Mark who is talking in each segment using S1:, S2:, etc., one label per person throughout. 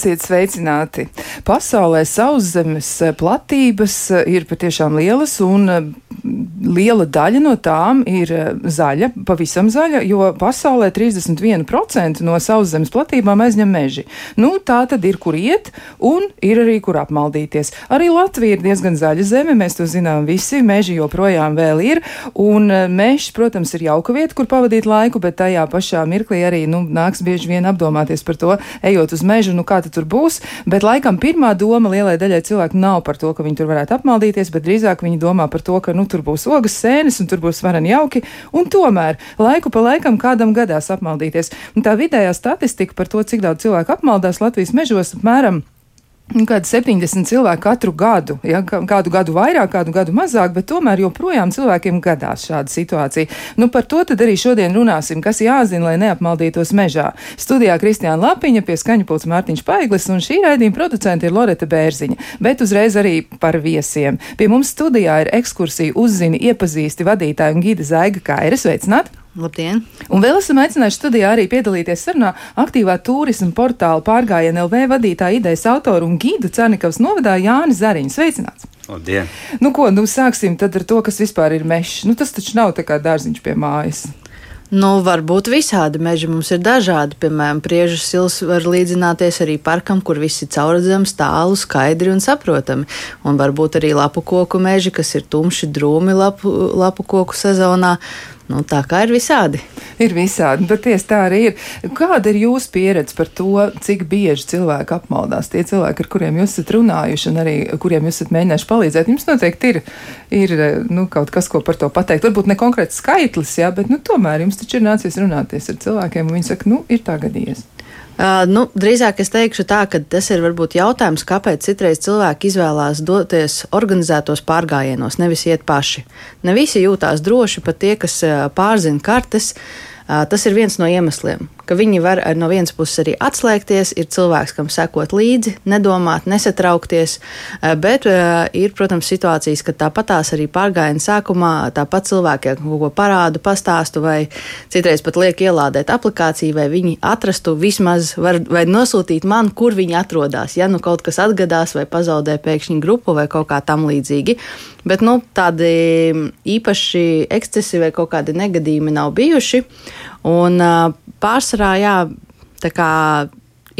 S1: Esiet sveicināti! Pasaulē sauszemes platības ir patiešām lielas, un liela daļa no tām ir zaļa, pavisam zaļa, jo pasaulē 31% no sauszemes platībām aizņem meži. Nu, tā tad ir, kur iet, un ir arī, kur apmaldīties. Arī Latvija ir diezgan zaļa zeme, mēs to zinām visi, meži joprojām vēl ir, un mežs, protams, ir jauka vieta, kur pavadīt laiku, bet tajā pašā mirklī arī, nu, nāks bieži vien apdomāties par to, ejot uz mežu, nu, kā tur būs. Bet laikam pirmā doma lielai daļai cilvēku nav par to, ka viņi tur varētu apmaldīties, bet drīzāk viņi domā par to, ka nu, tur būs ogas sēnes un tur būs vareni jauki. Un tomēr laiku pa laikam kādam gadās apmaldīties. Un tā vidējā statistika par to, cik daudz cilvēku apmaldās Latvijas mežos, apmēram Nu, kādi 70 cilvēki katru gadu, ja, kādu gadu vairāk, kādu gadu mazāk, bet tomēr joprojām cilvēkiem gadās šāda situācija. Nu, par to tad arī šodien runāsim, kas jāzina, lai neapmaldītos mežā. Studijā Kristiāna Lapiņa, pie skaņa pults Mārtiņš Paiglis, un šī raidījuma producenta ir Loreta Bērziņa, bet uzreiz arī par viesiem. Pie mums studijā ir ekskursija uzzini, iepazīsti vadītāju un gida Zaiga Kaira. Sveicināt!
S2: Labdien!
S1: Un vēl esam aicinājuši studijā arī piedalīties sarunā aktīvā turisma portāla pārgājiena LV vadītāja idejas autoru un gīdu Cernikavas novadā Jāni Zariņu. Sveicināts!
S3: Labdien!
S1: Nu ko, nu sāksim tad ar to, kas vispār ir mešs. Nu tas taču nav tā kā dārziņš pie mājas.
S2: Nu, var būt visādi meži. Mums ir dažādi. Piemēram, priežu sils var līdzināties arī parkam, kur viss ir caurredzams, tālu, skaidri un saprotami. Un varbūt arī lapu koku meži, kas ir tumši, drūmi lapu, lapu koku sezonā. Nu, tā kā ir visādi.
S1: Ir visādi, bet tiesa tā arī ir. Kāda ir jūsu pieredze par to, cik bieži cilvēki apmaldās? Tie cilvēki, ar kuriem jūs esat runājuši un arī kuriem jūs esat mēģinājuši palīdzēt, jums noteikti ir, ir nu, kaut kas, ko par to pateikt. Varbūt ne konkrēts skaitlis, jā, bet nu, tomēr jums taču ir nācies runāties ar cilvēkiem, un viņi saka, nu, ir tā gadījies.
S2: Uh, nu, drīzāk es teikšu tā, ka tas ir varbūt jautājums, kāpēc citreiz cilvēki izvēlās doties organizētos pārgājienos, nevis iet paši. Ne visi jūtās droši, pat tie, kas pārzina kartes. Uh, tas ir viens no iemesliem ka viņi var no vienas puses arī atslēgties, ir cilvēks, kam sekot līdzi, nedomāt, nesatraukties, bet ir, protams, situācijas, kad tāpatās arī pārgājiena sākumā tāpat cilvēkiem kaut ko parādu, pastāstu vai citreiz pat liek ielādēt aplikāciju, vai viņi atrastu vismaz var, vai nosūtīt man, kur viņi atrodas, ja nu kaut kas atgadās vai pazaudē pēkšņi grupu vai kaut kā tam līdzīgi. Bet nu, tādi īpaši ekscesi vai kaut kādi negadījumi nav bijuši. Un, pārsvarā, jā, tā kā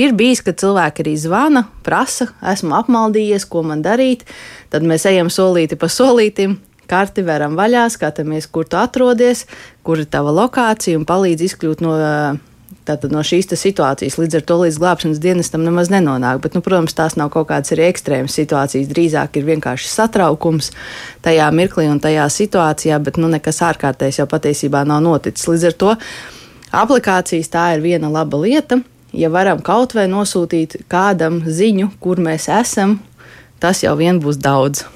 S2: ir bijis, ka cilvēki arī zvana, prasa, esmu apmaldījies, ko man darīt. Tad mēs ejam solīti pa solītim, karti veram vaļā, skatāmies, kur tu atrodies, kur ir tava lokācija un palīdz izkļūt no, tātad, no šīs situācijas. Līdz ar to līdz glābšanas dienestam nemaz nenonāk. Bet, nu, protams, tās nav kaut kādas arī ekstrēmas situācijas. Drīzāk ir vienkārši satraukums tajā mirklī un tajā situācijā, bet nu, nekas ārkārtējs jau patiesībā nav noticis. Līdz ar to Aplikācijas tā ir viena laba lieta. Ja varam kaut vai nosūtīt kādam ziņu, kur mēs esam, tas jau vien būs daudz.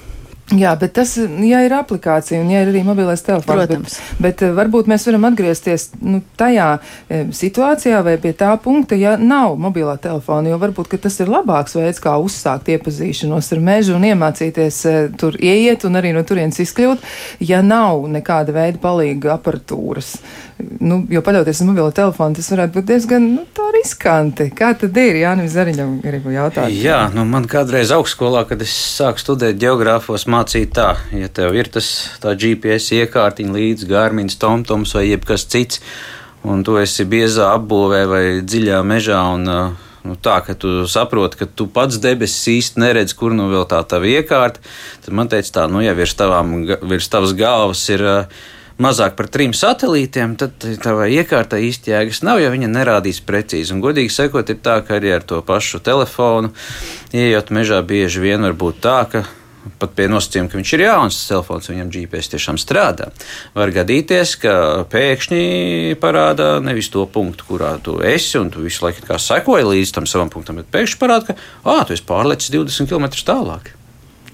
S1: Jā, bet tas, ja ir aplikācija un ja ir arī mobilais telefons,
S2: Protams.
S1: bet, bet eh, varbūt mēs varam atgriezties nu, tajā e, situācijā vai pie tā punkta, ja nav mobilā telefona, jo varbūt tas ir labāks veids, kā uzsākt iepazīšanos ar mežu un iemācīties e, tur ieiet un arī no turienes izkļūt, ja nav nekāda veida palīga aparatūras. Nu, jo paļauties uz mobilo telefonu, tas varētu būt diezgan nu, riskanti. Kā tad ir? Jānis Zariņam gribu jautāt.
S3: Jā, nu man kādreiz augstskolā, kad es sāku studēt geogrāfos, mācīja tā, ja tev ir tas GPS iekārtiņa līdz Gārmins, Tomtoms vai jebkas cits, un tu esi biezā apbūvē vai dziļā mežā un nu, tā, ka tu saproti, ka tu pats debesis īsti neredz, kur nu vēl tā tava iekārta, tad man teica tā, nu ja virs, tavām, virs tavas galvas ir uh, mazāk par trim satelītiem, tad tavai iekārtai īsti jēgas nav, ja viņa nerādīs precīzi. Un, godīgi sakot, ir tā, ka arī ar to pašu telefonu, ieejot mežā, bieži vien var būt tā, ka pat pie nosacījuma, ka viņš ir jauns telefons, viņam GPS tiešām strādā. Var gadīties, ka pēkšņi parāda nevis to punktu, kurā tu esi, un tu visu laiku sekoji līdz tam savam punktam, bet pēkšņi parāda, ka, ah, tu esi pārlecis 20 km tālāk.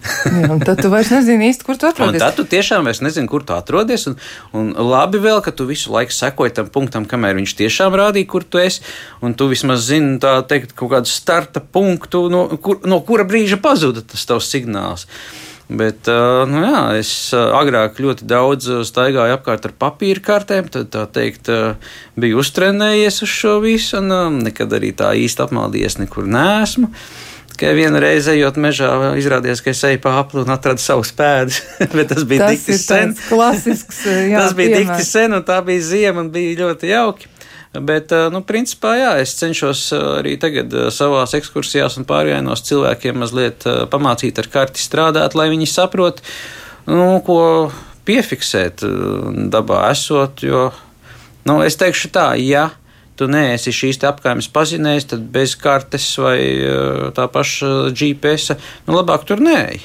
S1: Jā, tad tu vairs nezini īsti, kur tu atrodies.
S3: Un tad tu tiešām vairs nezini, kur tu atrodies. Un, un labi vēl, ka tu visu laiku sekoji tam punktam, kamēr viņš tiešām rādīja, kur tu esi. Un tu vismaz zini, tā teikt, kaut kādu starta punktu, no, kur, no kura brīža pazuda tas tavs signāls. Bet, nu jā, es agrāk ļoti daudz staigāju apkārt ar papīra kartēm, tad tā teikt, biju uztrenējies uz šo visu, un nekad arī tā īsti apmaldījies nekur nesmu. Tikai vienu reizi ejot mežā, izrādījās, ka es eju pa apli un atradu savus pēdus. Bet tas bija
S1: tas
S3: tik sen.
S1: Klasisks, jā,
S3: tas bija
S1: piemērs.
S3: tik sen, un tā bija ziema, un bija ļoti jauki. Bet, nu, principā, jā, es cenšos arī tagad savās ekskursijās un pārgājienos cilvēkiem mazliet pamācīt ar karti strādāt, lai viņi saprot, nu, ko piefiksēt dabā esot. Jo, nu, es teikšu tā, ja tu neesi šīs apgājumas pazinējis, tad bez kartes vai tā paša GPS, nu, labāk tur neej.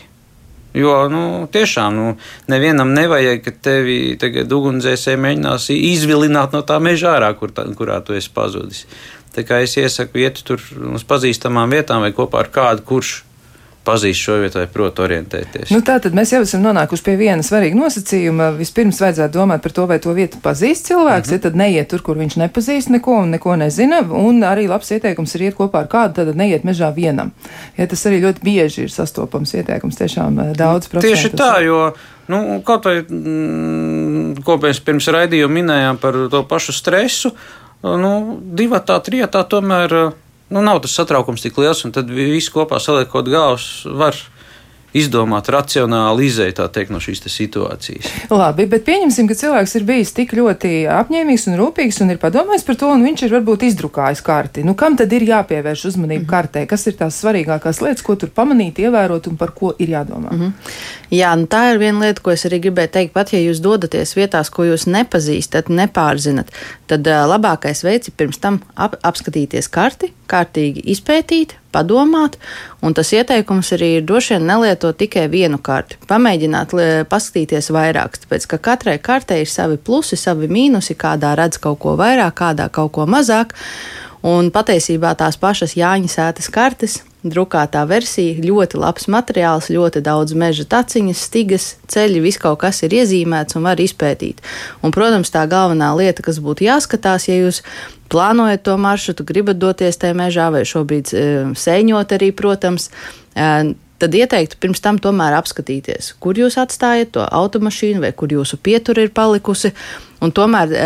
S3: Jo nu, tiešām nu, nevienam nevajag, ka tevi tagad ugunsdzēsēji mēģinās izvilināt no tā meža ārā, kur tā, kurā tu esi pazudis. Tā kā es iesaku iet tur uz pazīstamām vietām vai kopā ar kādu, kurš pazīst šo vietu vai prot orientēties.
S1: Nu, tā tad mēs jau esam nonākuši pie viena svarīga nosacījuma. Vispirms vajadzētu domāt par to, vai to vietu pazīst cilvēks, mm -hmm. ja tad neiet tur, kur viņš nepazīst neko un neko nezina. Un arī labs ieteikums ir iet kopā ar kādu, tad neiet mežā vienam. Ja tas arī ļoti bieži ir sastopams ieteikums, tiešām eh, daudz procentu.
S3: Tieši tā, jo. Nu, kaut vai, mm, ko mēs pirms raidījuma minējām par to pašu stresu, nu, divi tā, trijā tomēr nu, nav tas satraukums tik liels, un tad viss kopā saliekot galvas var izdomāt racionāli izēju teikt, no šīs situācijas.
S1: Labi, bet pieņemsim, ka cilvēks ir bijis tik ļoti apņēmīgs un rūpīgs un ir padomājis par to, un viņš ir varbūt izdrukājis karti. Nu, kam tad ir jāpievērš uzmanība mm -hmm. kartē? Kas ir tās svarīgākās lietas, ko tur pamanīt, ievērot un par ko ir jādomā? Mm -hmm.
S2: Jā, nu tā ir viena lieta, ko es arī gribēju teikt. Pat ja jūs dodaties vietās, ko jūs nepazīstat, nepārzinat, tad uh, labākais veids ir pirms tam ap apskatīties karti, kārtīgi izpētīt, padomāt, un tas ieteikums arī ir droši vien nelietot tikai vienu karti. Pamēģināt paskatīties vairāk, tāpēc ka katrai kartei ir savi plusi, savi mīnusi, kādā redz kaut ko vairāk, kādā kaut ko mazāk. Un patiesībā tās pašas Jāņa sētas kartes drukātā versija, ļoti labs materiāls, ļoti daudz meža taciņas, stigas, ceļi, viss kaut kas ir iezīmēts un var izpētīt. Un, protams, tā galvenā lieta, kas būtu jāskatās, ja jūs plānojat to maršrutu, gribat doties tajā mežā vai šobrīd e, sēņot arī, protams, e, tad ieteiktu pirms tam tomēr apskatīties, kur jūs atstājat to automašīnu vai kur jūsu pietura ir palikusi. Un tomēr e,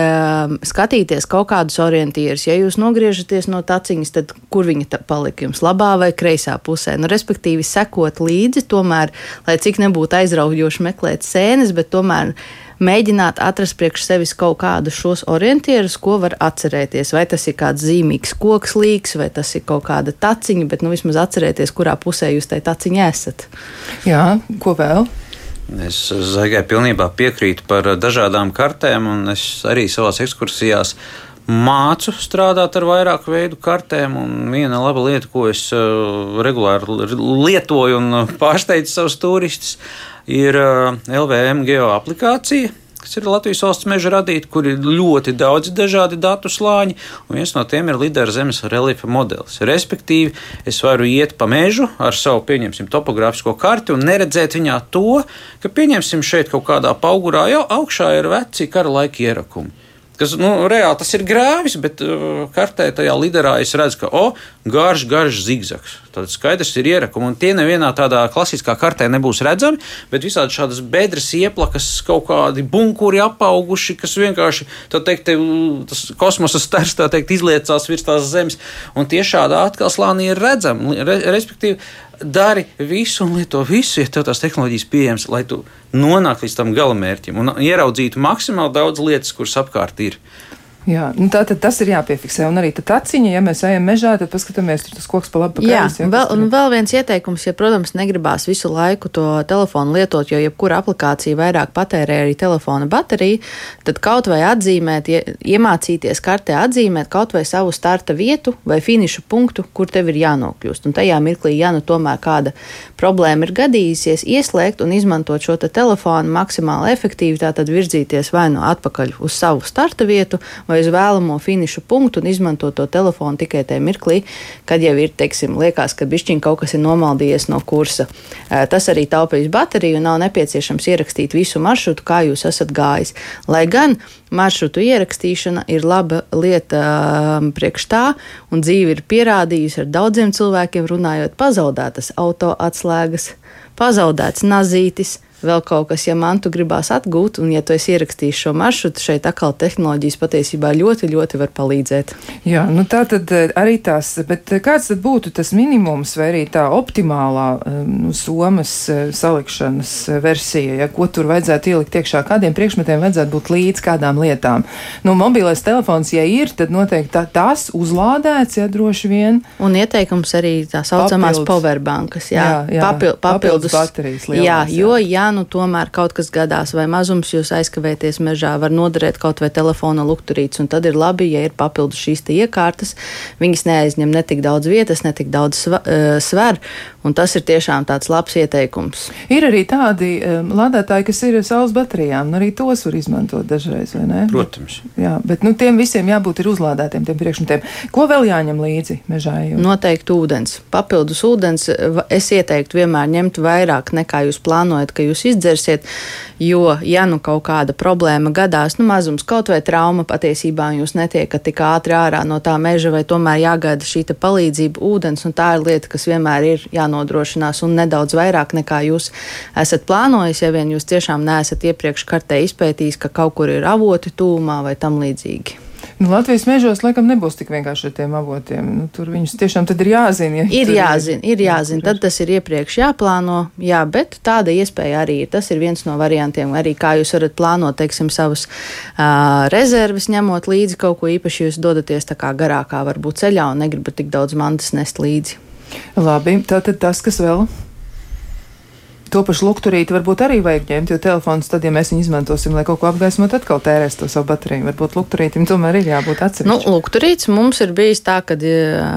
S2: skatīties kaut kādus orientierus. Ja jūs nogriežaties no taciņas, tad kur viņa palika jums labā vai kreisā pusē? Nu, respektīvi, sekot līdzi, tomēr, lai cik nebūtu aizraujoši meklēt sēnes, bet tomēr mēģināt atrast priekš sevis kaut kādus šos orientierus, ko var atcerēties. Vai tas ir kāds zīmīgs koks līks, vai tas ir kaut kāda taciņa, bet nu vismaz atcerēties, kurā pusē jūs tai taciņā esat.
S1: Jā, ko vēl?
S3: Es Zaigai pilnībā piekrītu par dažādām kartēm, un es arī savās ekskursijās mācu strādāt ar vairāku veidu kartēm. Viena laba lieta, ko es uh, regulāri lietoju un pārsteidzu savus turistus, ir uh, LVM geo aplikācija kas ir Latvijas valsts meža radīta, kur ir ļoti daudz dažādi datu slāņi, un viens no tiem ir lidera zemes reliefa modelis. Respektīvi, es varu iet pa mežu ar savu, pieņemsim, topogrāfisko karti un neredzēt viņā to, ka, pieņemsim, šeit kaut kādā augurā jau augšā ir veci kara laika ierakumi kas nu, reāli tas ir grāvis, bet uh, kartē tajā liderā es redzu, ka o, garš, garš zigzags. Tad skaidrs ir ierakumi, un tie nevienā tādā klasiskā kartē nebūs redzami, bet visādi šādas bedres ieplakas, kaut kādi bunkuri apauguši, kas vienkārši, tā teikt, te, tas kosmosa stars, tā teikt, izliecās virs tās zemes, un tie šādā atkal slānī ir redzami, re, respektīvi, dari visu un lieto visu, ja tev tās tehnoloģijas pieejamas, lai tu nonāktu līdz tam galamērķim un ieraudzītu maksimāli daudz lietas, kuras apkārt ir.
S1: Jā, nu tā tad tas ir jāpiefiksē. Un arī tā ciņa, ja mēs ejam mežā, tad paskatāmies, tur tas koks pa labi.
S2: Jā, jā vēl, un vēl viens ieteikums, ja, protams, negribās visu laiku to telefonu lietot, jo jebkura aplikācija vairāk patērē arī telefona bateriju, tad kaut vai atzīmēt, iemācīties kartē atzīmēt kaut vai savu starta vietu vai finišu punktu, kur tev ir jānokļūst. Un tajā mirklī, ja nu tomēr kāda problēma ir gadījusies, ieslēgt un izmantot šo te telefonu maksimāli efektīvi, tātad virzīties vai nu atpakaļ uz savu starta vietu, vai uz vēlamo finišu punktu un izmantot to telefonu tikai tajā mirklī, kad jau ir, teiksim, liekas, ka bišķiņ kaut kas ir nomaldījies no kursa. Tas arī taupīs bateriju un nav nepieciešams ierakstīt visu maršrutu, kā jūs esat gājis. Lai gan maršrutu ierakstīšana ir laba lieta priekš tā, un dzīve ir pierādījusi ar daudziem cilvēkiem runājot pazaudētas auto atslēgas pazaudēts nazītis, vēl kaut kas, ja mantu gribās atgūt, un ja tu esi ierakstījis šo maršrutu, šeit atkal tehnoloģijas patiesībā ļoti, ļoti var palīdzēt.
S1: Jā, nu tā tad eh, arī tās, bet eh, kāds tad būtu tas minimums vai arī tā optimālā eh, nu, somas salikšanas versija, ja ko tur vajadzētu ielikt iekšā, kādiem priekšmetiem vajadzētu būt līdz kādām lietām? Nu, mobilais telefons, ja ir, tad noteikti tā, tās uzlādēts, ja droši vien.
S2: Un ieteikums arī tā saucamās papildus. powerbankas, jā, jā, jā papil, papildus, papildus baterijas. Lielās, jā, jo, jā, nu tomēr kaut kas gadās, vai mazums jūs aizkavēties mežā, var noderēt kaut vai telefona lukturīts, un tad ir labi, ja ir papildus šīs iekārtas. Viņas neaizņem ne tik daudz vietas, ne tik daudz eh, sver, un tas ir tiešām tāds labs ieteikums.
S1: Ir arī tādi um, lādētāji, kas ir saules baterijām, un arī tos var izmantot dažreiz, vai ne?
S3: Protams.
S1: Jā, bet nu, tiem visiem jābūt ir uzlādētiem tiem priekšmetiem. Ko vēl jāņem līdzi mežā? Jau?
S2: Noteikti ūdens. Papildus ūdens es ieteiktu vienmēr ņemt vairāk nekā jūs plānojat, ka jūs jūs izdzersiet. Jo, ja nu kaut kāda problēma gadās, nu mazums kaut vai trauma patiesībā, un jūs netiekat tik ātri ārā no tā meža, vai tomēr jāgaida šī palīdzība, ūdens, un tā ir lieta, kas vienmēr ir jānodrošinās, un nedaudz vairāk nekā jūs esat plānojis, ja vien jūs tiešām neesat iepriekš kartē izpētījis, ka kaut kur ir avoti tūmā vai tam līdzīgi.
S1: Nu, Latvijas mežos laikam nebūs tik vienkārši ar tiem avotiem. Nu, tur viņus tiešām ir jāzina. Ja
S2: ir jāzina, ir jāzina. Tad tas ir iepriekš jāplāno, jā, bet tāda iespēja arī ir. Tas ir viens no variantiem. Arī kā jūs varat plānot, teiksim, savus uh, rezerves, ņemot līdzi kaut ko īpaši, jūs dodaties tā kā garākā varbūt ceļā un negribat tik daudz mantas nest līdzi.
S1: Labi, tātad tas, kas vēl To pašu lukturīti varbūt arī vajag ņemt, jo telefons tad, ja mēs viņu izmantosim, lai kaut ko apgaismot, atkal tērēs to savu bateriju. Varbūt lukturītim tomēr ir jābūt atsevišķam.
S2: Nu, lukturīts mums ir bijis tā, ka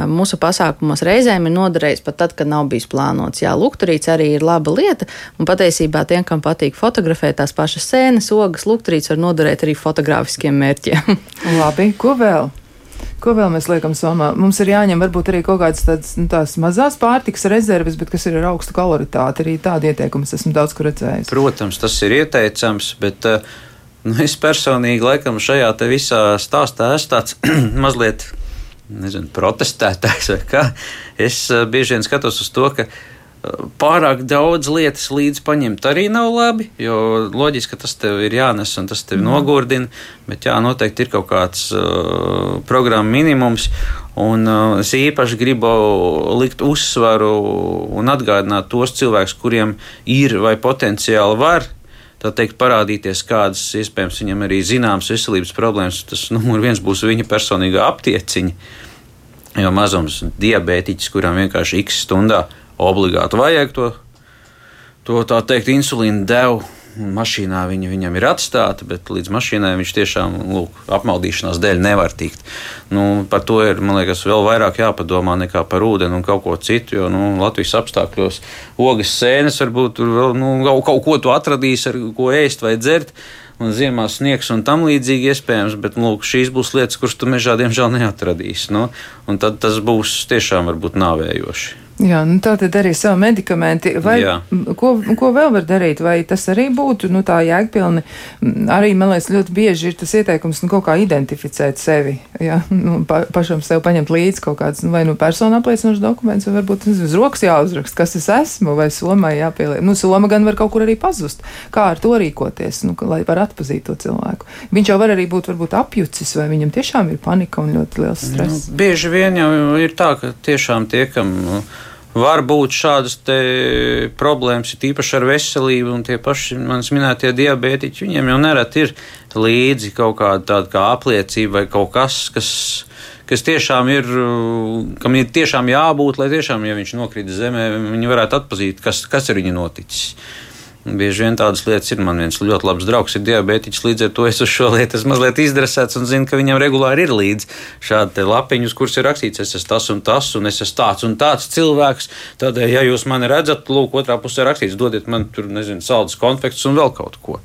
S2: mūsu pasākumos reizēm ir noderējis pat tad, kad nav bijis plānots. Jā, lukturīts arī ir laba lieta, un patiesībā tiem, kam patīk fotografēt tās pašas sēnes, ogas, lukturīts var noderēt arī fotografiskiem mērķiem.
S1: Labi, ko vēl? Ko vēl mēs liekam somā? Mums ir jāņem varbūt arī kaut kādas tādas nu, tās mazās pārtikas rezerves, bet kas ir ar augstu kaloritāti. Arī tādu ieteikumu es esmu daudz kur redzējis.
S3: Protams, tas ir ieteicams, bet uh, nu, es personīgi laikam šajā visā stāstā esmu tāds mazliet. Nezinu, protestētājs vai kā. Es uh, bieži vien skatos uz to, ka pārāk daudz lietas līdzi paņemt arī nav labi, jo loģiski, ka tas tev ir jānes un tas tevi mm. nogurdina, bet jā, noteikti ir kaut kāds uh, programma minimums. Un uh, es īpaši gribu likt uzsvaru un atgādināt tos cilvēkus, kuriem ir vai potenciāli var tā teikt, parādīties kādas iespējams viņam arī zināmas veselības problēmas. Tas numur viens būs viņa personīgā aptieciņa. Jo mazums diabētiķis, kuram vienkārši x stundā obligāti vajag to, to tā teikt, insulīnu devu. Mašīnā viņa viņam ir atstāta, bet līdz mašīnai viņš tiešām lūk, apmaldīšanās dēļ nevar tikt. Nu, par to ir, man liekas, vēl vairāk jāpadomā nekā par ūdeni un kaut ko citu. Jo nu, Latvijas apstākļos ogas sēnes varbūt tur vēl nu, kaut, ko tu atradīsi, ar ko ēst vai dzert un ziemā sniegs un tam līdzīgi iespējams, bet lūk, šīs būs lietas, kuras tu mežā diemžēl neatradīsi. Nu, un tad tas būs tiešām varbūt nāvējoši.
S1: Jā, nu tā tad arī savu medikamenti. Vai, Jā. ko, ko vēl var darīt? Vai tas arī būtu nu, tā jēgpilni? Arī, man liekas, ļoti bieži ir tas ieteikums nu, kaut kā identificēt sevi. Jā, nu, pa, pašam sev paņemt līdzi kaut kāds nu, vai nu personu apliecinošs dokuments, vai varbūt nu, uz rokas jāuzraksta, kas es esmu, vai somai jāpieliek. Nu, soma gan var kaut kur arī pazust. Kā ar to rīkoties, nu, lai var atpazīt to cilvēku? Viņš jau var arī būt varbūt apjucis, vai viņam tiešām ir panika un ļoti liels nu, stress.
S3: Nu, bieži vien jau ir tā, ka tiešām tiekam. Nu, var būt šādas problēmas, ir īpaši ar veselību, un tie paši manis minētie diabētiķi, viņiem jau nereti ir līdzi kaut kāda tāda kā apliecība vai kaut kas, kas, kas tiešām ir, kam ir tiešām jābūt, lai tiešām, ja viņš nokrīt zemē, viņi varētu atpazīt, kas, kas ir viņa noticis. Bieži vien tādas lietas ir. Man viens ļoti labs draugs ir diabētiķis, līdz ar to es uz šo lietu esmu mazliet izdresēts un zinu, ka viņam regulāri ir līdzi šādi lapiņi, uz kuriem ir rakstīts, es esmu tas un tas, un es esmu tāds un tāds cilvēks. Tad, ja jūs mani redzat, lūk, otrā pusē rakstīts, dodiet man tur, nezinu, saldus konfektus un vēl kaut ko.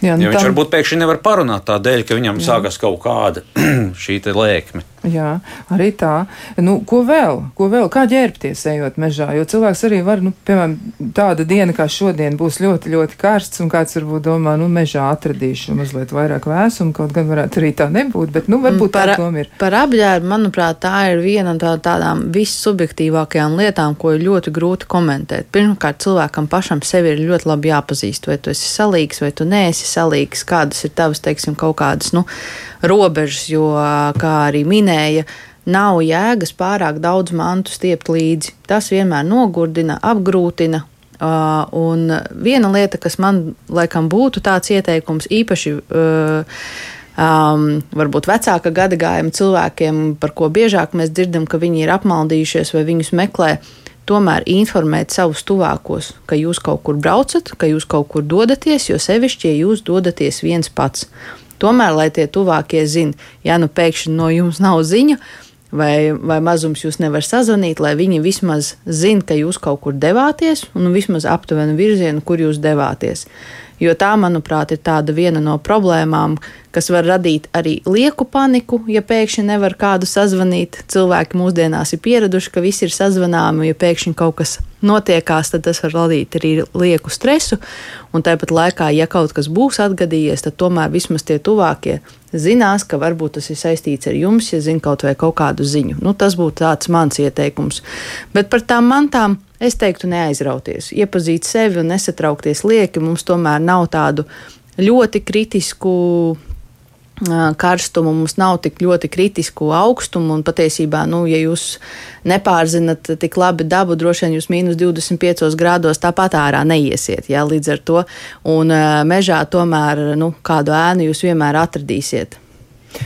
S3: Jā, nu, ja viņš tā... varbūt pēkšņi nevar parunāt tādēļ, ka viņam Jā. sākas kaut kāda šī lēkme.
S1: Jā, arī tā. Nu, ko vēl? Ko vēl? Kā ģērbties ejot mežā? Jo cilvēks arī var, nu, piemēram, tāda diena kā šodien būs ļoti, ļoti karsts, un kāds varbūt domā, nu, mežā atradīšu mazliet vairāk vēsumu, kaut gan varētu arī tā nebūt, bet, nu, varbūt par, tā doma ir.
S2: Par apģērbu, manuprāt, tā ir viena no tā, tādām vissubjektīvākajām lietām, ko ir ļoti grūti komentēt. Pirmkārt, cilvēkam pašam sevi ir ļoti labi jāpazīst, vai tu esi salīgs, vai tu neesi salīgs, kādas ir tavas, teiksim, kaut kādas, nu, robežas, jo, kā arī minēja, nav jēgas pārāk daudz mantu stiept līdzi. Tas vienmēr nogurdina, apgrūtina. Uh, un viena lieta, kas man laikam būtu tāds ieteikums, īpaši uh, um, varbūt vecāka gadagājuma cilvēkiem, par ko biežāk mēs dzirdam, ka viņi ir apmaldījušies vai viņus meklē, tomēr informēt savus tuvākos, ka jūs kaut kur braucat, ka jūs kaut kur dodaties, jo sevišķi, ja jūs dodaties viens pats. Tomēr, lai tie tuvākie zina, ja nu pēkšņi no jums nav ziņa, vai, vai mazums jūs nevar sazvanīt, lai viņi vismaz zina, ka jūs kaut kur devāties, un vismaz aptuveni virzienu, kur jūs devāties. Jo tā, manuprāt, ir viena no problēmām, kas var radīt arī lieku paniku, ja pēkšņi nevar kādu sazvanīt. Cilvēki mūsdienās ir pieraduši, ka viss ir sazvanāmi, ja pēkšņi kaut kas notiekās, tad tas var radīt arī lieku stresu. Un tāpat laikā, ja kaut kas būs atgadījies, tad tomēr vismaz tie tuvākie zinās, ka varbūt tas ir saistīts ar jums, ja zina kaut vai kaut kādu ziņu. Nu, tas būtu tāds mans ieteikums. Bet par tām mantām Es teiktu, neaizrauties, iepazīt sevi un nesatraukties lieki. Mums tomēr nav tādu ļoti kritisku karstumu, mums nav tik ļoti kritisku augstumu. Un patiesībā, nu, ja jūs nepārzinat tik labi dabu, droši vien jūs mīnus 25 grādos tāpat ārā neiesiet. Jā, līdz ar to. Un mežā tomēr nu, kādu ēnu jūs vienmēr atradīsiet.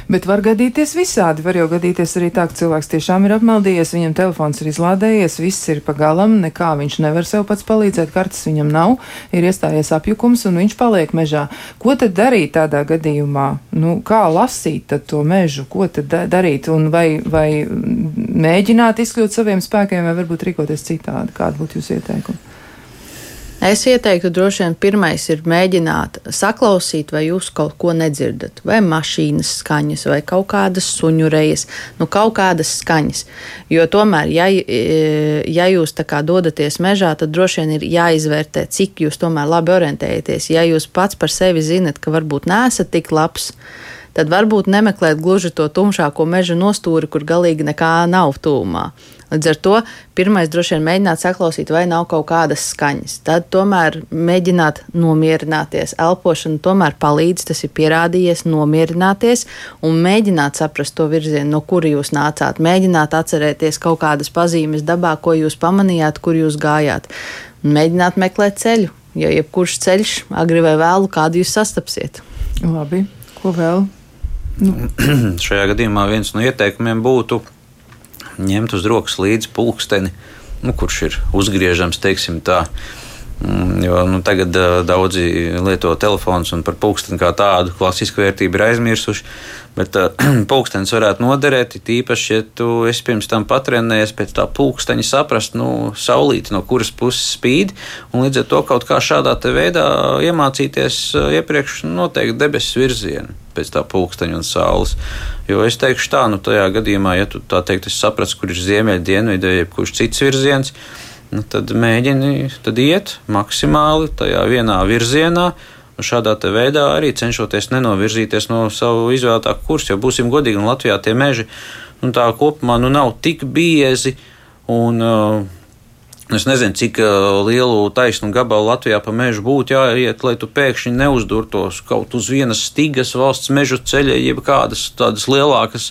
S1: Bet var gadīties visādi. Var jau gadīties arī tā, ka cilvēks tiešām ir apmaldījies, viņam telefons ir izlādējies, viss ir pagalam, nekā viņš nevar sev pats palīdzēt, kartes viņam nav, ir iestājies apjukums un viņš paliek mežā. Ko tad darīt tādā gadījumā? Nu, kā lasīt to mežu, ko tad da darīt un vai, vai mēģināt izkļūt saviem spēkiem vai varbūt rīkoties citādi? Kāda būtu jūsu ieteikuma?
S2: Es ieteiktu, droši vien, pirmais ir mēģināt saklausīt, vai jūs kaut ko nedzirdat, vai mašīnas skaņas, vai kaut kādas suņurejas, nu, kaut kādas skaņas. Jo tomēr, ja, ja jūs tā kā dodaties mežā, tad droši vien ir jāizvērtē, cik jūs tomēr labi orientējaties. Ja jūs pats par sevi zinat, ka varbūt neesat tik labs, tad varbūt nemeklēt gluži to tumšāko meža nostūri, kur galīgi nekā nav tūmā. Līdz ar to pirmais droši vien mēģināt saklausīt, vai nav kaut kādas skaņas. Tad tomēr mēģināt nomierināties. Elpošana tomēr palīdz, tas ir pierādījies, nomierināties un mēģināt saprast to virzienu, no kura jūs nācāt. Mēģināt atcerēties kaut kādas pazīmes dabā, ko jūs pamanījāt, kur jūs gājāt. Mēģināt meklēt ceļu, jo jebkurš ceļš, agri vai vēlu, kādu jūs sastapsiet.
S1: Labi, ko vēl?
S3: Nu. Šajā gadījumā viens no ieteikumiem būtu ņemt uz rokas līdzi pulksteni, nu, kurš ir uzgriežams, teiksim tā. Mm, jo nu, tagad daudzi lieto telefonus un par pulksteni kā tādu klasisku vērtību ir aizmirsuši. Bet pulkstenis varētu noderēt, tīpaši, ja tu esi pirms tam patrenējies pēc tā pulksteņa, saprast, nu, saulīti no kuras puses spīd, un līdz ar to kaut kā šādā veidā iemācīties iepriekš noteikti debesu virzienu pēc tā pulksteņa un saules. Jo es teikšu tā, nu, tajā gadījumā, ja tu tā teikt, saprati, kur ir ziemeļa, dienvidu vai kurš cits virziens, nu, tad mēģini tad iet maksimāli tajā vienā virzienā. Un šādā veidā arī cenšoties nenovirzīties no savu izvēlētā kursa, jo būsim godīgi, un Latvijā tie meži nu, tā kopumā nu, nav tik biezi. Un, uh, Es nezinu, cik uh, lielu taisnu gabalu Latvijā pa mežu būtu jāiet, lai tu pēkšņi neuzdurtos kaut uz vienas stigas valsts mežu ceļa, jeb kādas tādas lielākas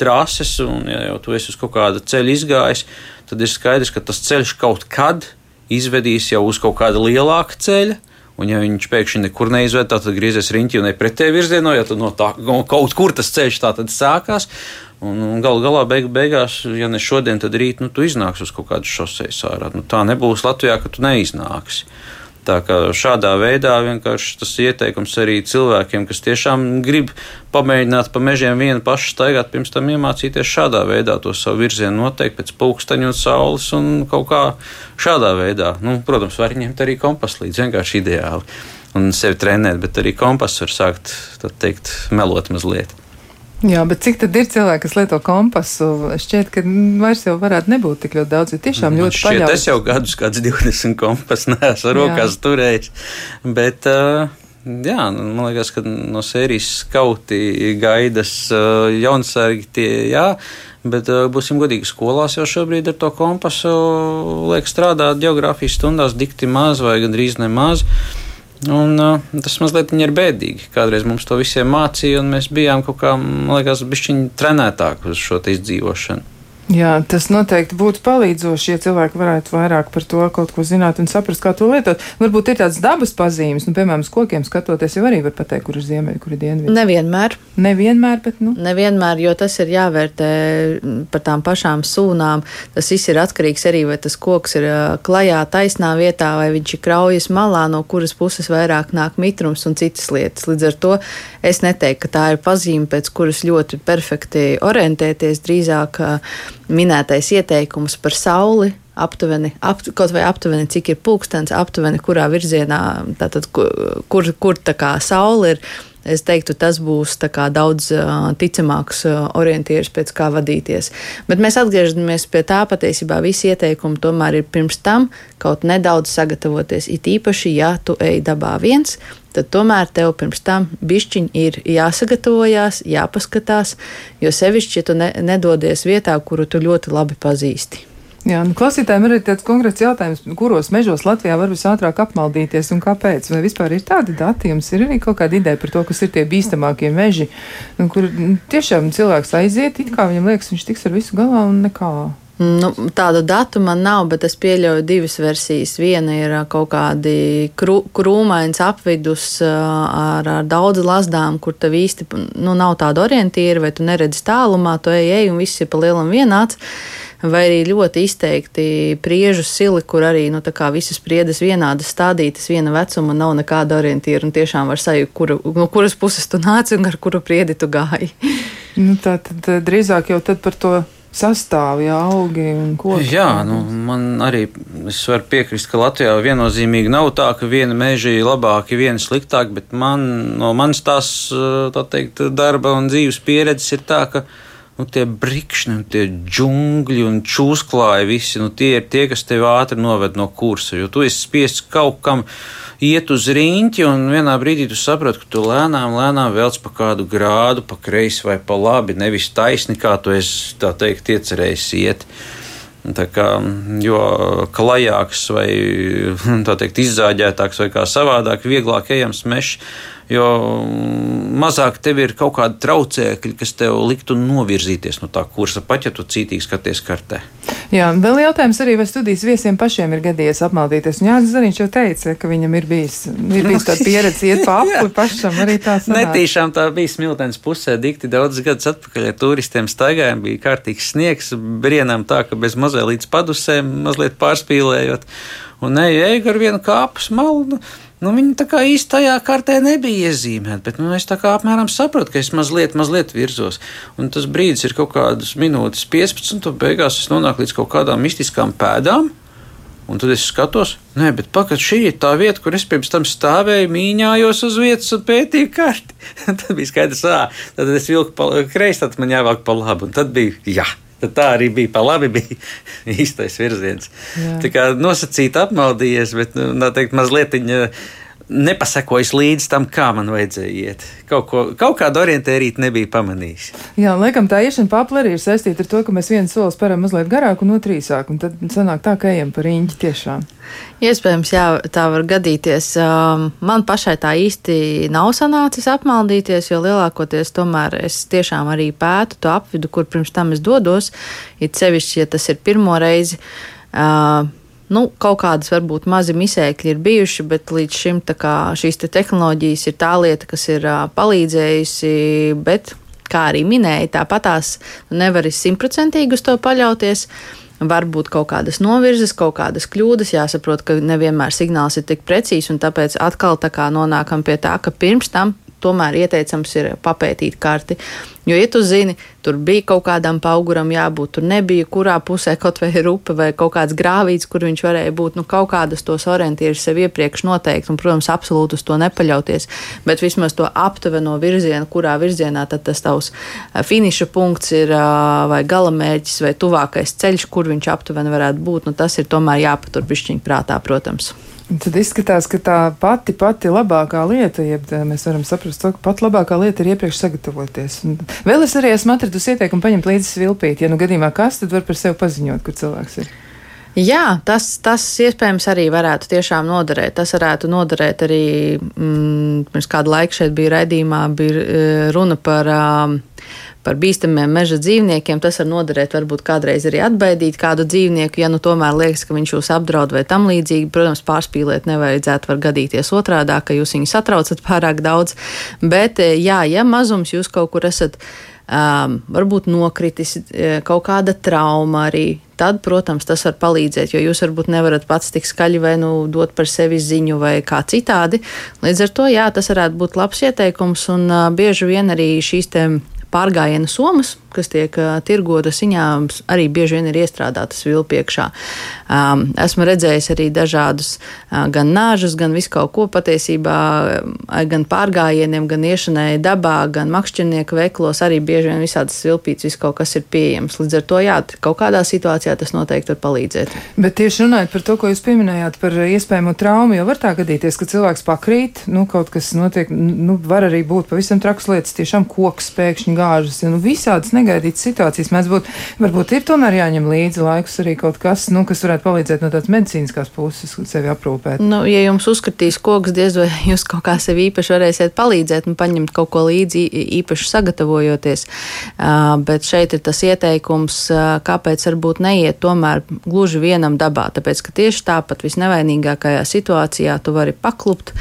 S3: trases, un ja jau tu esi uz kaut kāda ceļa izgājis, tad ir skaidrs, ka tas ceļš kaut kad izvedīs jau uz kaut kāda lielāka ceļa. Un, ja viņš pēkšņi nekur neizved, tad griezies riņķī un ne pretēji virzienā, ja tad no tā no kaut kur tas ceļš tā tad sākās. Un, un gal galā beig, beigās, ja ne šodien, tad rīt nu, tu iznāksi uz kaut kādu šoseis ārā. Nu, tā nebūs Latvijā, ka tu neiznāksi. Tā kā šādā veidā vienkārši tas ieteikums arī cilvēkiem, kas tiešām grib pamēģināt pa mežiem vienu pašu staigāt, pirms tam iemācīties šādā veidā to savu virzienu noteikt pēc pulksteņa un saules un kaut kā šādā veidā. Nu, protams, var ņemt arī kompasu līdzi, vienkārši ideāli un sevi trenēt, bet arī kompasu var sākt, tā teikt, melot mazliet.
S1: Jā, bet cik tad ir cilvēki, kas lieto kompasu? Šķiet, ka vairs jau varētu nebūt tik ļoti daudz, jo tiešām ļoti paļaujas.
S3: Es jau gadus kāds 20 kompasu neesmu rokās turējis, bet. Uh, Jā, nu, man liekas, ka no sērijas skauti gaidas uh, jaunsargi tie, jā, bet uh, būsim godīgi, skolās jau šobrīd ar to kompasu liek strādāt geogrāfijas stundās dikti maz vai gandrīz nemaz. Un, uh, tas mazliet ir bēdīgi. Kādreiz mums to visiem mācīja, un mēs bijām kaut kā, man liekas, bišķiņi trenētāki uz šo izdzīvošanu.
S1: Jā, tas noteikti būtu palīdzoši, ja cilvēki varētu vairāk par to kaut ko zināt un saprast, kā to lietot. Varbūt ir tādas dabas pazīmes, nu, piemēram, uz kokiem skatoties, jau arī var pateikt, kur ir ziemeļi, kur ir dienvidi.
S2: Nevienmēr.
S1: Nevienmēr, bet, nu.
S2: Nevienmēr, jo tas ir jāvērtē par tām pašām sūnām. Tas viss ir atkarīgs arī, vai tas koks ir klajā, taisnā vietā, vai viņš ir kraujas malā, no kuras puses vairāk nāk mitrums un citas lietas. Līdz ar to es neteiktu, ka tā ir pazīme, pēc kuras ļoti perfekti orientēties drīzāk minētais ieteikums par sauli. Aptuveni, ap, kaut vai aptuveni, cik ir pulkstenis, aptuveni, kurā virzienā, tātad, kur, kur tā kā saule ir. Es teiktu, tas būs daudz ticamāks orientieris, pēc kā vadīties. Bet mēs atgriežamies pie tā, patiesībā visi ieteikumi tomēr ir pirms tam kaut nedaudz sagatavoties. It īpaši, ja tu ej dabā viens, tad tomēr tev pirms tam bišķiņi ir jāsagatavojās, jāpaskatās, jo sevišķi, ja tu ne, nedodies vietā, kuru tu ļoti labi pazīsti.
S1: Jā, nu, klausītājiem ir tāds konkrēts jautājums, kuros mežos Latvijā var visātrāk apmaldīties un kāpēc? Vai vispār ir tādi dati, jums ir arī kaut kāda ideja par to, kas ir tie bīstamākie meži, nu, kur nu, tiešām cilvēks aiziet, it kā viņam liekas, viņš tiks ar visu galā un nekā.
S2: Nu, tādu datu man nav, bet es pieļauju divas versijas. Viena ir kaut kādi krū, krūmains apvidus ar, ar daudz lazdām, kur tev īsti nu, nav tāda orientīra, vai tu neredzi tālumā, tu ej, ej un viss ir pa lielam vienāds. Vai arī ļoti izteikti priežu sili, kur arī nu, visas priedes vienādas stādītas, viena vecuma, nav nekāda orientīra. Un tiešām var sajust, kuru, no kuras puses tu nāci un ar kuru priedi tu gāji.
S1: nu, tā tad drīzāk jau tad par to sastāvja augi un koki.
S3: Jā, nu, man arī es varu piekrist, ka Latvijā viennozīmīgi nav tā, ka viena meža ir labāka, viena sliktāka, bet man, no manas tās tā teikt, darba un dzīves pieredzes ir tā, ka nu, tie brikšņi, tie džungļi un čūsklāji, visi nu, tie ir tie, kas tevi ātri noved no kursa. Jo tu esi spiests kaut kam iet uz rīņķi, un vienā brīdī tu saproti, ka tu lēnām, lēnām velc pa kādu grādu, pa kreisi vai pa labi, nevis taisni, kā tu esi tā teikt, iecerējis iet. Tā kā, jo klajāks vai teikt, izzāģētāks vai kā savādāk, vieglāk ejams mežs, jo mazāk tev ir kaut kādi traucēkļi, kas tev liktu novirzīties no tā kursa, pat ja tu cītīgi skaties kartē.
S1: Jā, vēl jautājums arī, vai studijas viesiem pašiem ir gadījies apmaldīties. Un Jānis Zariņš jau teica, ka viņam ir bijis, ir bijis tāda pieredze iet pa apli pašam arī tā sanāk.
S3: Netīšām tā bija smiltens pusē, dikti daudz gadus atpakaļ ar turistiem staigājām, bija kārtīgs sniegs, brienām tā, ka bez mazliet līdz padusēm, mazliet pārspīlējot. Un eju, eju ar vienu kāpu smalu. Nu, Nu, viņi tā kā īsti tajā kartē nebija iezīmēti, bet nu, es tā kā apmēram saprotu, ka es mazliet, mazliet virzos. Un tas brīdis ir kaut kādas minūtes, 15, un beigās es nonāku līdz kaut kādām mistiskām pēdām. Un tad es skatos, nē, bet pakaļ šī ir tā vieta, kur es pirms tam stāvēju, mīņājos uz vietas un pētīju karti. tad bija skaidrs, ka tad es vilku pa kreisi, tad man jāvāk pa labi. Un tad bija, jā, Tad tā arī bija pa labi, bija īstais virziens. Jā. Tā kā nosacīt apmaldījies, bet, nu, teikt, mazliet nepasakojis līdz tam, kā man vajadzēja iet. Kaut, ko, kaut kādu orientērīti nebija pamanījis.
S1: Jā, laikam tā iešana papli arī ir saistīta ar to, ka mēs viens solis param mazliet garāk un otru īsāk, un tad sanāk tā, ka ejam par īņķi tiešām.
S2: Iespējams, jā, tā var gadīties. Um, man pašai tā īsti nav sanācis apmaldīties, jo lielākoties tomēr es tiešām arī pētu to apvidu, kur pirms tam es dodos, it sevišķi, ja tas ir pirmo reizi. Uh, Nu, kaut kādas varbūt mazi misēkļi ir bijuši, bet līdz šim kā, šīs te tehnoloģijas ir tā lieta, kas ir uh, palīdzējusi. Bet, kā arī minēja, tāpatās nevar simtprocentīgi uz to paļauties. Var būt kaut kādas novirzes, kaut kādas kļūdas, jāsaprot, ka nevienmēr signāls ir tik precīzs, un tāpēc atkal tā nonākam pie tā, ka pirms tam tomēr ieteicams ir papētīt karti. Jo, ja tu zini, tur bija kaut kādam pauguram jābūt, tur nebija, kurā pusē kaut vai ir upe vai kaut kāds grāvīts, kur viņš varēja būt, nu, kaut kādas tos orientierus sev iepriekš noteikt, un, protams, absolūti uz to nepaļauties, bet vismaz to aptuveno virzienu, kurā virzienā tad tas tavs finiša punkts ir vai galamērķis vai tuvākais ceļš, kur viņš aptuveni varētu būt, nu, tas ir tomēr jāpatur pišķiņ prātā, protams.
S1: Tad izskatās, ka tā pati, pati labākā lieta, ja mēs varam saprast to, ka pat labākā lieta ir iepriekš sagatavoties. Un vēl es arī esmu atradusi ieteikumu paņemt līdzi svilpīt. Ja nu gadījumā kas, tad var par sevi paziņot, kur cilvēks ir.
S2: Jā, tas, tas iespējams arī varētu tiešām noderēt. Tas varētu noderēt arī, mm, pirms kādu laiku šeit bija raidījumā, bija runa par. Par bīstamiem meža dzīvniekiem. Tas var noderēt, varbūt kādreiz arī atbaidīt kādu dzīvnieku, ja nu tomēr liekas, ka viņš jūs apdraud vai tam līdzīgi. Protams, pārspīlēt nevajadzētu, var gadīties otrādā, ka jūs viņu satraucat pārāk daudz. Bet, eh, jā, ja mazums jūs kaut kur esat. Um, varbūt nokritis eh, kaut kāda trauma arī. Tad, protams, tas var palīdzēt, jo jūs varbūt nevarat pats tik skaļi vai nu dot par sevi ziņu vai kā citādi. Līdz ar to, jā, tas varētu būt labs ieteikums un uh, bieži vien arī šīs tēmas pārgājiena somas, kas tiek tirgotas viņā, arī bieži vien ir iestrādātas vilpi iekšā. Um, esmu redzējis arī dažādus uh, gan nāžus, gan visu kaut ko patiesībā, uh, gan pārgājieniem, gan iešanai dabā, gan makšķernieku veiklos, arī bieži vien visādas vilpītes, viss kaut kas ir pieejams. Līdz ar to, jā, kaut kādā situācijā tas noteikti var palīdzēt.
S1: Bet tieši runājot par to, ko jūs pieminējāt par iespējamo traumu, jo var tā gadīties, ka cilvēks pakrīt, nu, kaut kas notiek, nu, var arī būt pavisam traks lietas, tiešām koks pēkšņi gāžas, ja, nu, visādas negaidītas situācijas mēdz būt. Varbūt ir tomēr jāņem līdzi laikus arī kaut kas, nu, kas varētu palīdzēt no tādas medicīniskās puses sevi aprūpēt.
S2: Nu, ja jums uzskatīs koks, diez vai jūs kaut kā sev īpaši varēsiet palīdzēt un paņemt kaut ko līdzi īpaši sagatavojoties. Uh, bet šeit ir tas ieteikums, uh, kāpēc varbūt neiet tomēr gluži vienam dabā. Tāpēc, ka tieši tāpat visnevainīgākajā situācijā tu vari paklupt,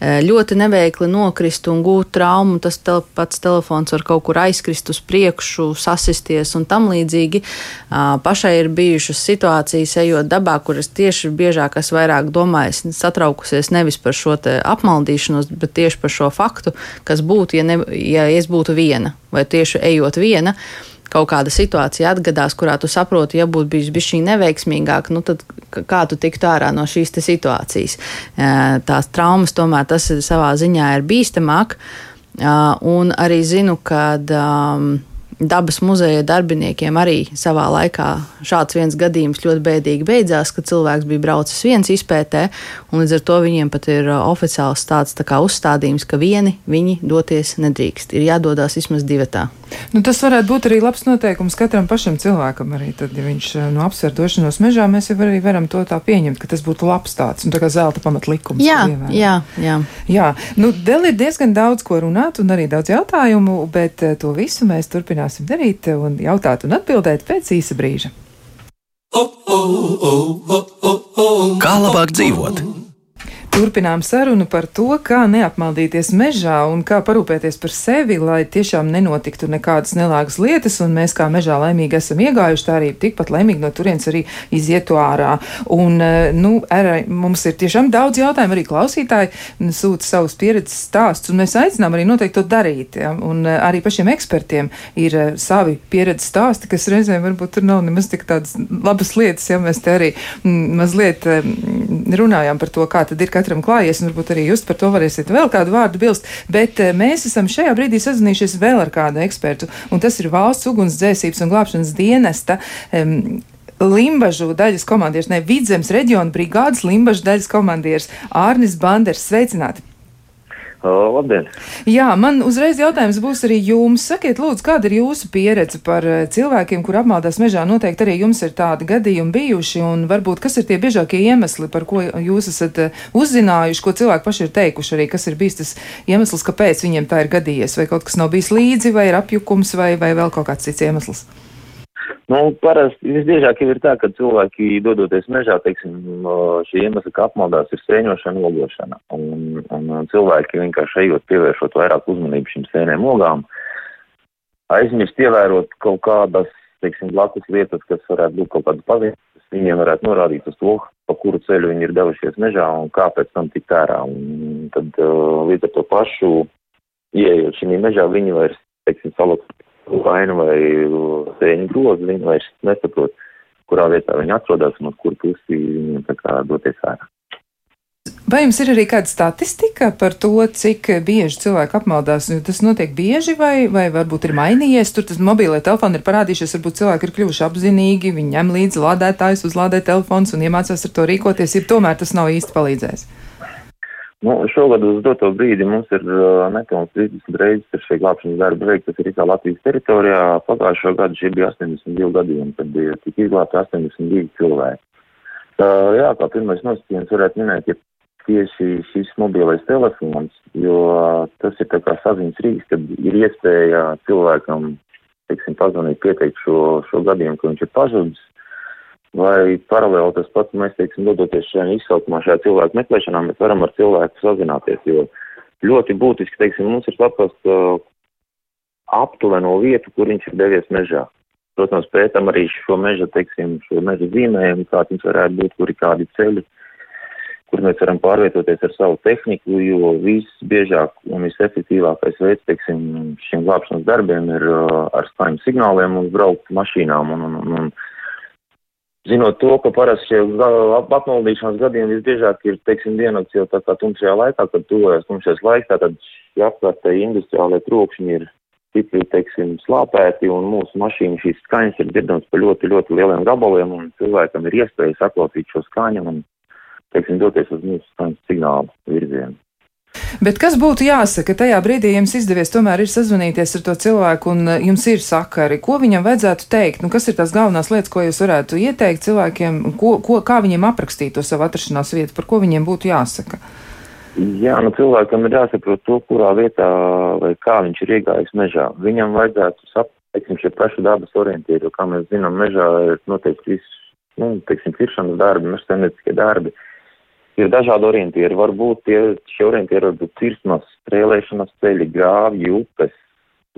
S2: ļoti neveikli nokrist un gūt traumu. Tas tel pats telefons var kaut kur aizkrist uz priekšu, sasisties un tam līdzīgi. Pašai ir bijušas situācijas, ejot dabā, kuras tieši biežāk es vairāk domāju, satraukusies nevis par šo apmaldīšanos, bet tieši par šo faktu, kas būtu, ja, ne, ja es būtu viena vai tieši ejot viena kaut kāda situācija atgadās, kurā tu saproti, ja būtu bijis bijis neveiksmīgāk, nu tad kā tu tiktu ārā no šīs situācijas. Tās traumas tomēr tas savā ziņā ir bīstamāk. Un arī zinu, ka um, dabas muzeja darbiniekiem arī savā laikā šāds viens gadījums ļoti bēdīgi beidzās, kad cilvēks bija braucis viens izpētē, un līdz ar to viņiem pat ir oficiāls tāds tā kā uzstādījums, ka vieni viņi doties nedrīkst. Ir jādodas vismaz divatā.
S1: Nu, tas varētu būt arī labs noteikums katram pašam cilvēkam. Arī tad, ja viņš nu, apsver došanos mežā, mēs jau arī varam to tā pieņemt, ka tas būtu labs tāds, nu, tā kā zelta pamatlikums.
S2: Jā, jā, jā.
S1: jā. Nu, Dēl ir diezgan daudz ko runāt un arī daudz jautājumu, bet to visu mēs turpināsim turpināsim darīt un jautāt un atbildēt pēc īsa brīža.
S4: Kā labāk dzīvot?
S1: Turpinām sarunu par to, kā neapmaldīties mežā un kā parūpēties par sevi, lai tiešām nenotiktu nekādas nelāgas lietas, un mēs kā mežā laimīgi esam iegājuši, tā arī tikpat laimīgi no turienes arī izietu ārā. Un, eh, nu, arī mums ir tiešām daudz jautājumu, arī klausītāji sūta savus pieredzes stāstus, un mēs aicinām arī noteikti to darīt. Ja? Un eh, arī pašiem ekspertiem ir eh, savi pieredzes stāsti, kas reizēm varbūt tur nav nemaz tik tādas labas lietas, ja mēs te arī mm, mazliet runājām par to, kā tad ir katram klājies, un varbūt arī jūs par to varēsiet vēl kādu vārdu bilst. Bet eh, mēs esam šajā brīdī sazinājušies vēl ar kādu ekspertu, un tas ir valsts ugunsdzēsības un glābšanas dienesta. Um, Limbažu daļas komandieris, ne Vidzemes reģiona brigādes Limbažu daļas komandieris Ārnis Banders. Sveicināti!
S5: Labdien!
S1: Jā, man uzreiz jautājums būs arī jums. Sakiet, lūdzu, kāda ir jūsu pieredze par cilvēkiem, kur apmaldās mežā? Noteikti arī jums ir tādi gadījumi bijuši, un varbūt kas ir tie biežākie iemesli, par ko jūs esat uzzinājuši, ko cilvēki paši ir teikuši, arī kas ir bijis tas iemesls, kāpēc viņiem tā ir gadījies, vai kaut kas nav bijis līdzi, vai ir apjukums, vai, vai vēl kaut kāds cits iemesls.
S5: Nu, parasti visbiežāk ir tā, ka cilvēki dodoties mežā, teiksim, šī iemesla, ka apmaldās ir sēņošana, ogošana. Un, un cilvēki vienkārši ejot pievēršot vairāk uzmanību šīm sēnēm ogām, aizmirst ievērot kaut kādas, teiksim, blakus lietas, kas varētu būt kaut kādas pazīstams, viņiem varētu norādīt uz to, pa kuru ceļu viņi ir devušies mežā un kāpēc tam tikt ārā. Un tad līdz ar to pašu ieejot šī mežā, viņi vairs, teiksim, salūk vainu vai sēņu grozu, viņi vairs nesaprot, kurā vietā viņi atrodas un uz kur pusi viņiem tā kā doties ārā.
S1: Vai jums ir arī kāda statistika par to, cik bieži cilvēki apmaldās? Tas notiek bieži, vai, vai varbūt ir mainījies? Tur tas mobilie telefoni ir parādījušies, varbūt cilvēki ir kļuvuši apzinīgi, viņi ņem līdzi lādētājus, uzlādē telefons un iemācās ar to rīkoties, ja tomēr tas nav īsti palīdzējis.
S5: Nu, šogad uz doto brīdi mums ir uh, nepilns 30 reizes ar šie glābšanas darbi veikti, tas ir visā Latvijas teritorijā. Pagājušo gadu šie bija 82 gadījumi, kad bija tik izglābti 82 cilvēki. Uh, jā, kā pirmais nosacījums varētu minēt, ja tieši šis mobilais telefons, jo tas ir tā kā saziņas rīks, kad ir iespēja cilvēkam, teiksim, pazvanīt, pieteikt šo, šo gadījumu, ka viņš ir pazudis, vai paralēli tas pats mēs, teiksim, dodoties šajā izsaukumā, šajā cilvēku meklēšanā, mēs varam ar cilvēku sazināties, jo ļoti būtiski, teiksim, mums ir saprast uh, aptuveno vietu, kur viņš ir devies mežā. Protams, pētam arī šo meža, teiksim, šo meža zīmējumu, kā viņš varētu būt, kuri kādi ceļi kur mēs varam pārvietoties ar savu tehniku, jo visbiežāk un visefektīvākais veids, teiksim, šiem glābšanas darbiem ir uh, ar skaņu signāliem un braukt mašīnām. Un, un, un, un, zinot to, ka parasti šie apmaldīšanas gadījumi visbiežāk ir, teiksim, dienakts jau tā kā tumšajā laikā, kad tuvojas tumšais laiks, tātad šie apkārtēji industriālie trokšņi ir stipri, teiksim, slāpēti un mūsu mašīna šīs skaņas ir dzirdams pa ļoti, ļoti lieliem gabaliem un cilvēkam ir iespēja saklausīt šo skaņu un teiksim, doties uz mūsu signālu virzienu.
S1: Bet kas būtu jāsaka tajā brīdī, jums izdevies tomēr ir sazvanīties ar to cilvēku un uh, jums ir sakari? Ko viņam vajadzētu teikt? Nu, kas ir tās galvenās lietas, ko jūs varētu ieteikt cilvēkiem? Ko, ko, kā viņiem aprakstīt to savu atrašanās vietu? Par ko viņiem būtu jāsaka?
S5: Jā, nu cilvēkam ir jāsaprot to, kurā vietā vai kā viņš ir iegājis mežā. Viņam vajadzētu saprast, teiksim, šie paši dabas orientieri, jo, kā mēs zinām, mežā ir noteikti viss, nu, teiksim, ciršanas darbi, mežsaimnieciskie darbi. Uh, ir dažādi orientieri. Varbūt tie, šie orientieri var būt cirsmas, strēlēšanas ceļi, grāvji, upes,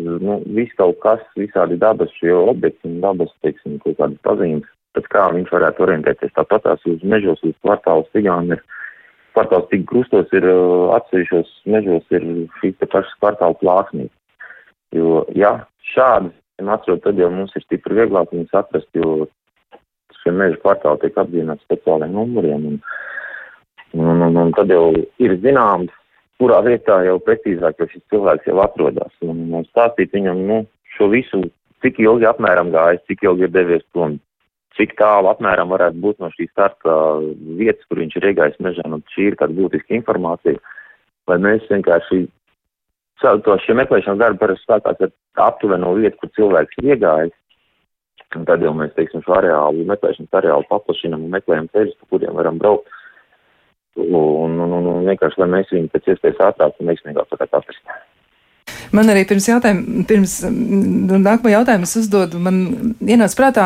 S5: nu, viss kaut kas, visādi dabas šie objekti un dabas, teiksim, kaut kādas pazīmes, pēc kā viņš varētu orientēties. Tāpat tās uz mežos, uz kvartālu stigām ir, kvartāls tik krustos ir atsevišķos mežos ir šīs te pašas kvartālu plāksnīs. Jo, ja šādas atrod, tad jau mums ir stipri vieglāk viņus atrast, jo šie meža kvartāli tiek apdzīvināti speciāliem numuriem. Un, Un, un, un tad jau ir zināms, kurā vietā jau precīzāk jau šis cilvēks jau atrodas. Un, un stāstīt viņam, nu, šo visu, cik ilgi apmēram gājis, cik ilgi ir devies prom, cik tālu apmēram varētu būt no šīs starta vietas, kur viņš ir iegājis mežā. Nu, šī ir tāda būtiska informācija, lai mēs vienkārši to šie meklēšanas darbi parasti sākās ar aptuveno vietu, kur cilvēks ir iegājis. Un tad jau mēs, teiksim, šo areālu, meklēšanas areālu paplašinam un meklējam ceļus, pa kuriem varam braukt un, un, un, un vienkārši, lai mēs viņu pēc iespējas ātrāk un veiksmīgāk varētu atrast.
S1: Man arī pirms jautājuma, pirms nu, nākamā jautājuma es uzdodu, man ienāca prātā,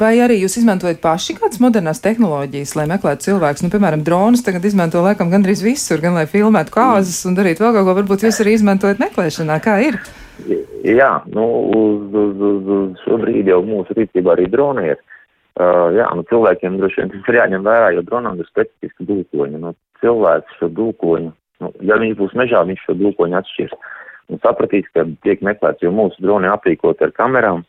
S1: vai arī jūs izmantojat paši kādas modernas tehnoloģijas, lai meklētu cilvēkus, nu, piemēram, dronus tagad izmanto laikam gandrīz visur, gan lai filmētu kāzas un darītu vēl kaut ko, varbūt jūs arī izmantojat meklēšanā, kā ir?
S5: Jā, nu, uz, uz, uz, uz šobrīd jau mūsu rīcībā arī droni ir. Uh, jā, nu cilvēkiem droši vien tas ir jāņem vērā, jo dronam ir specifiski dūkoņi. Nu, cilvēks šo dūkoņu, nu, ja viņš būs mežā, viņš šo dūkoņu atšķirs. Un sapratīs, ka tiek meklēts, jo mūsu droni aprīkot ar kamerām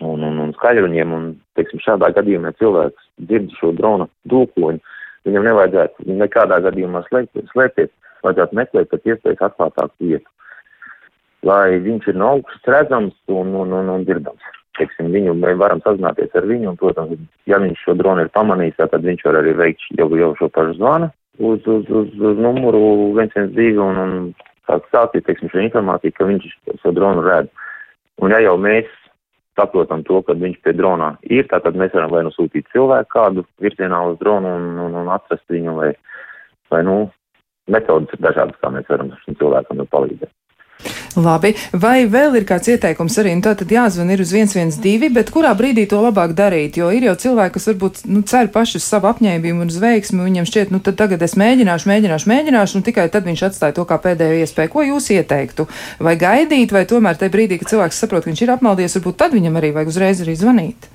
S5: un, un, un skaļruņiem, un, teiksim, šādā gadījumā cilvēks dzird šo drona dūkoņu, viņam nevajadzētu nekādā gadījumā slēpties, vajadzētu meklēt pēc iespējas atklātāku vietu, lai viņš ir no augšas redzams un, un, un, un dzirdams teiksim, viņu, mēs varam sazināties ar viņu, un, protams, ja viņš šo dronu ir pamanījis, tad viņš var arī veikt jau, jau šo pašu zvanu uz, uz, uz, uz numuru 112 un, un sāk stāstīt, teiksim, šo informāciju, ka viņš šo dronu redz. Un ja jau mēs saprotam to, ka viņš pie dronā ir, tad mēs varam vai nu sūtīt cilvēku kādu virzienā uz dronu un, un, un atrast viņu, vai, vai nu, metodas ir dažādas, kā mēs varam šim cilvēkam palīdzēt.
S1: Labi, vai vēl ir kāds ieteikums arī? Nu, tā tad jāzvan ir uz 112, bet kurā brīdī to labāk darīt? Jo ir jau cilvēki, kas varbūt nu, cer paši uz savu apņēmību un uz veiksmi, viņam šķiet, nu tad tagad es mēģināšu, mēģināšu, mēģināšu, un tikai tad viņš atstāja to kā pēdējo iespēju. Ko jūs ieteiktu? Vai gaidīt, vai tomēr tajā brīdī, kad cilvēks saprot, ka viņš ir apmaldies, varbūt tad viņam arī vajag uzreiz arī zvanīt?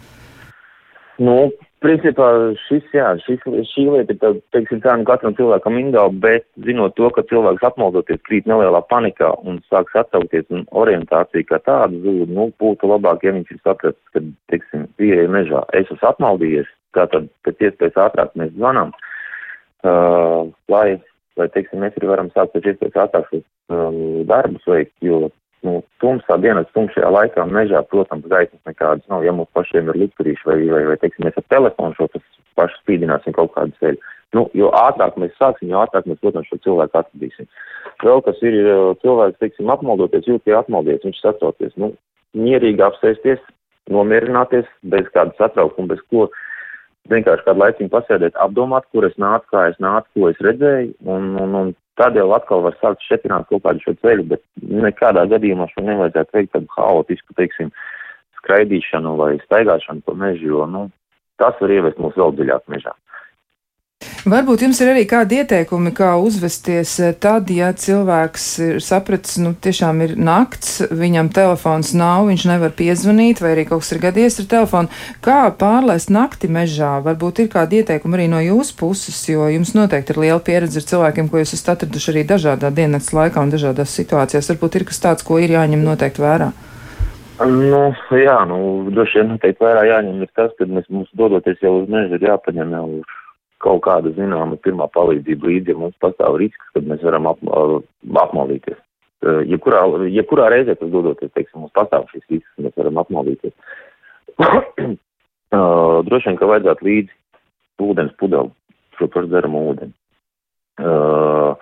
S5: Nu, Principā šis, jā, šis, šī lieta ir, tā, teiksim, tā nu katram cilvēkam individuāli, bet zinot to, ka cilvēks apmaldoties krīt nelielā panikā un sāks atsaukties un orientācija kā tāda zūd, nu, būtu labāk, ja viņš ir sapratis, ka, teiksim, pieeja mežā, es esmu apmaldījies, tātad pēc iespējas ātrāk mēs zvanām, uh, lai, lai, teiksim, mēs arī varam sākt pēc iespējas ātrāk šos um, darbus veikt, jo nu, tumsā dienas tumšajā laikā mežā, protams, gaismas nekādas nav. Ja mums pašiem ir likturīši vai, vai, vai, teiksim, mēs ar telefonu šo pašu spīdināsim kaut kādu ceļu. Nu, jo ātrāk mēs sāksim, jo ātrāk mēs, protams, šo cilvēku atradīsim. Vēl kas ir cilvēks, teiksim, apmaldoties, jūt, ka atmaldies, viņš satraucies. Nu, mierīgi apsēsties, nomierināties, bez kāda satraukuma, bez ko vienkārši kādu laiciņu pasēdēt, apdomāt, kur es nācu, kā es nācu, ko es redzēju, un, un, un tad jau atkal var sākt šetināt kaut kādu šo ceļu, bet nekādā gadījumā šo nevajadzētu veikt tādu haotisku, teiksim, skraidīšanu vai staigāšanu pa mežu, jo, nu, tas var ievest mūs vēl dziļāk mežā.
S1: Varbūt jums ir arī kādi ieteikumi, kā uzvesties eh, tad, ja cilvēks ir sapratis, nu, tiešām ir nakts, viņam telefons nav, viņš nevar piezvanīt, vai arī kaut kas ir gadījies ar telefonu. Kā pārlēst nakti mežā? Varbūt ir kādi ieteikumi arī no jūsu puses, jo jums noteikti ir liela pieredze ar cilvēkiem, ko jūs esat atraduši arī dažādā diennakts laikā un dažādās situācijās. Varbūt ir kas tāds, ko ir jāņem noteikti vērā.
S5: Nu, jā, nu, droši vien noteikti vērā jāņem ir tas, ka mēs mums dodoties jau uz mežu ir jāpaņem jau kaut kāda zināma pirmā palīdzība līdzi, ja mums pastāv risks, kad mēs varam ap, apmaldīties. Jebkurā, jebkurā reizē, kas dodoties, teiksim, mums pastāv šis risks, mēs varam apmaldīties. Droši vien, ka vajadzētu līdzi ūdens pudeli, šo pašu dzeramu ūdeni. Uh,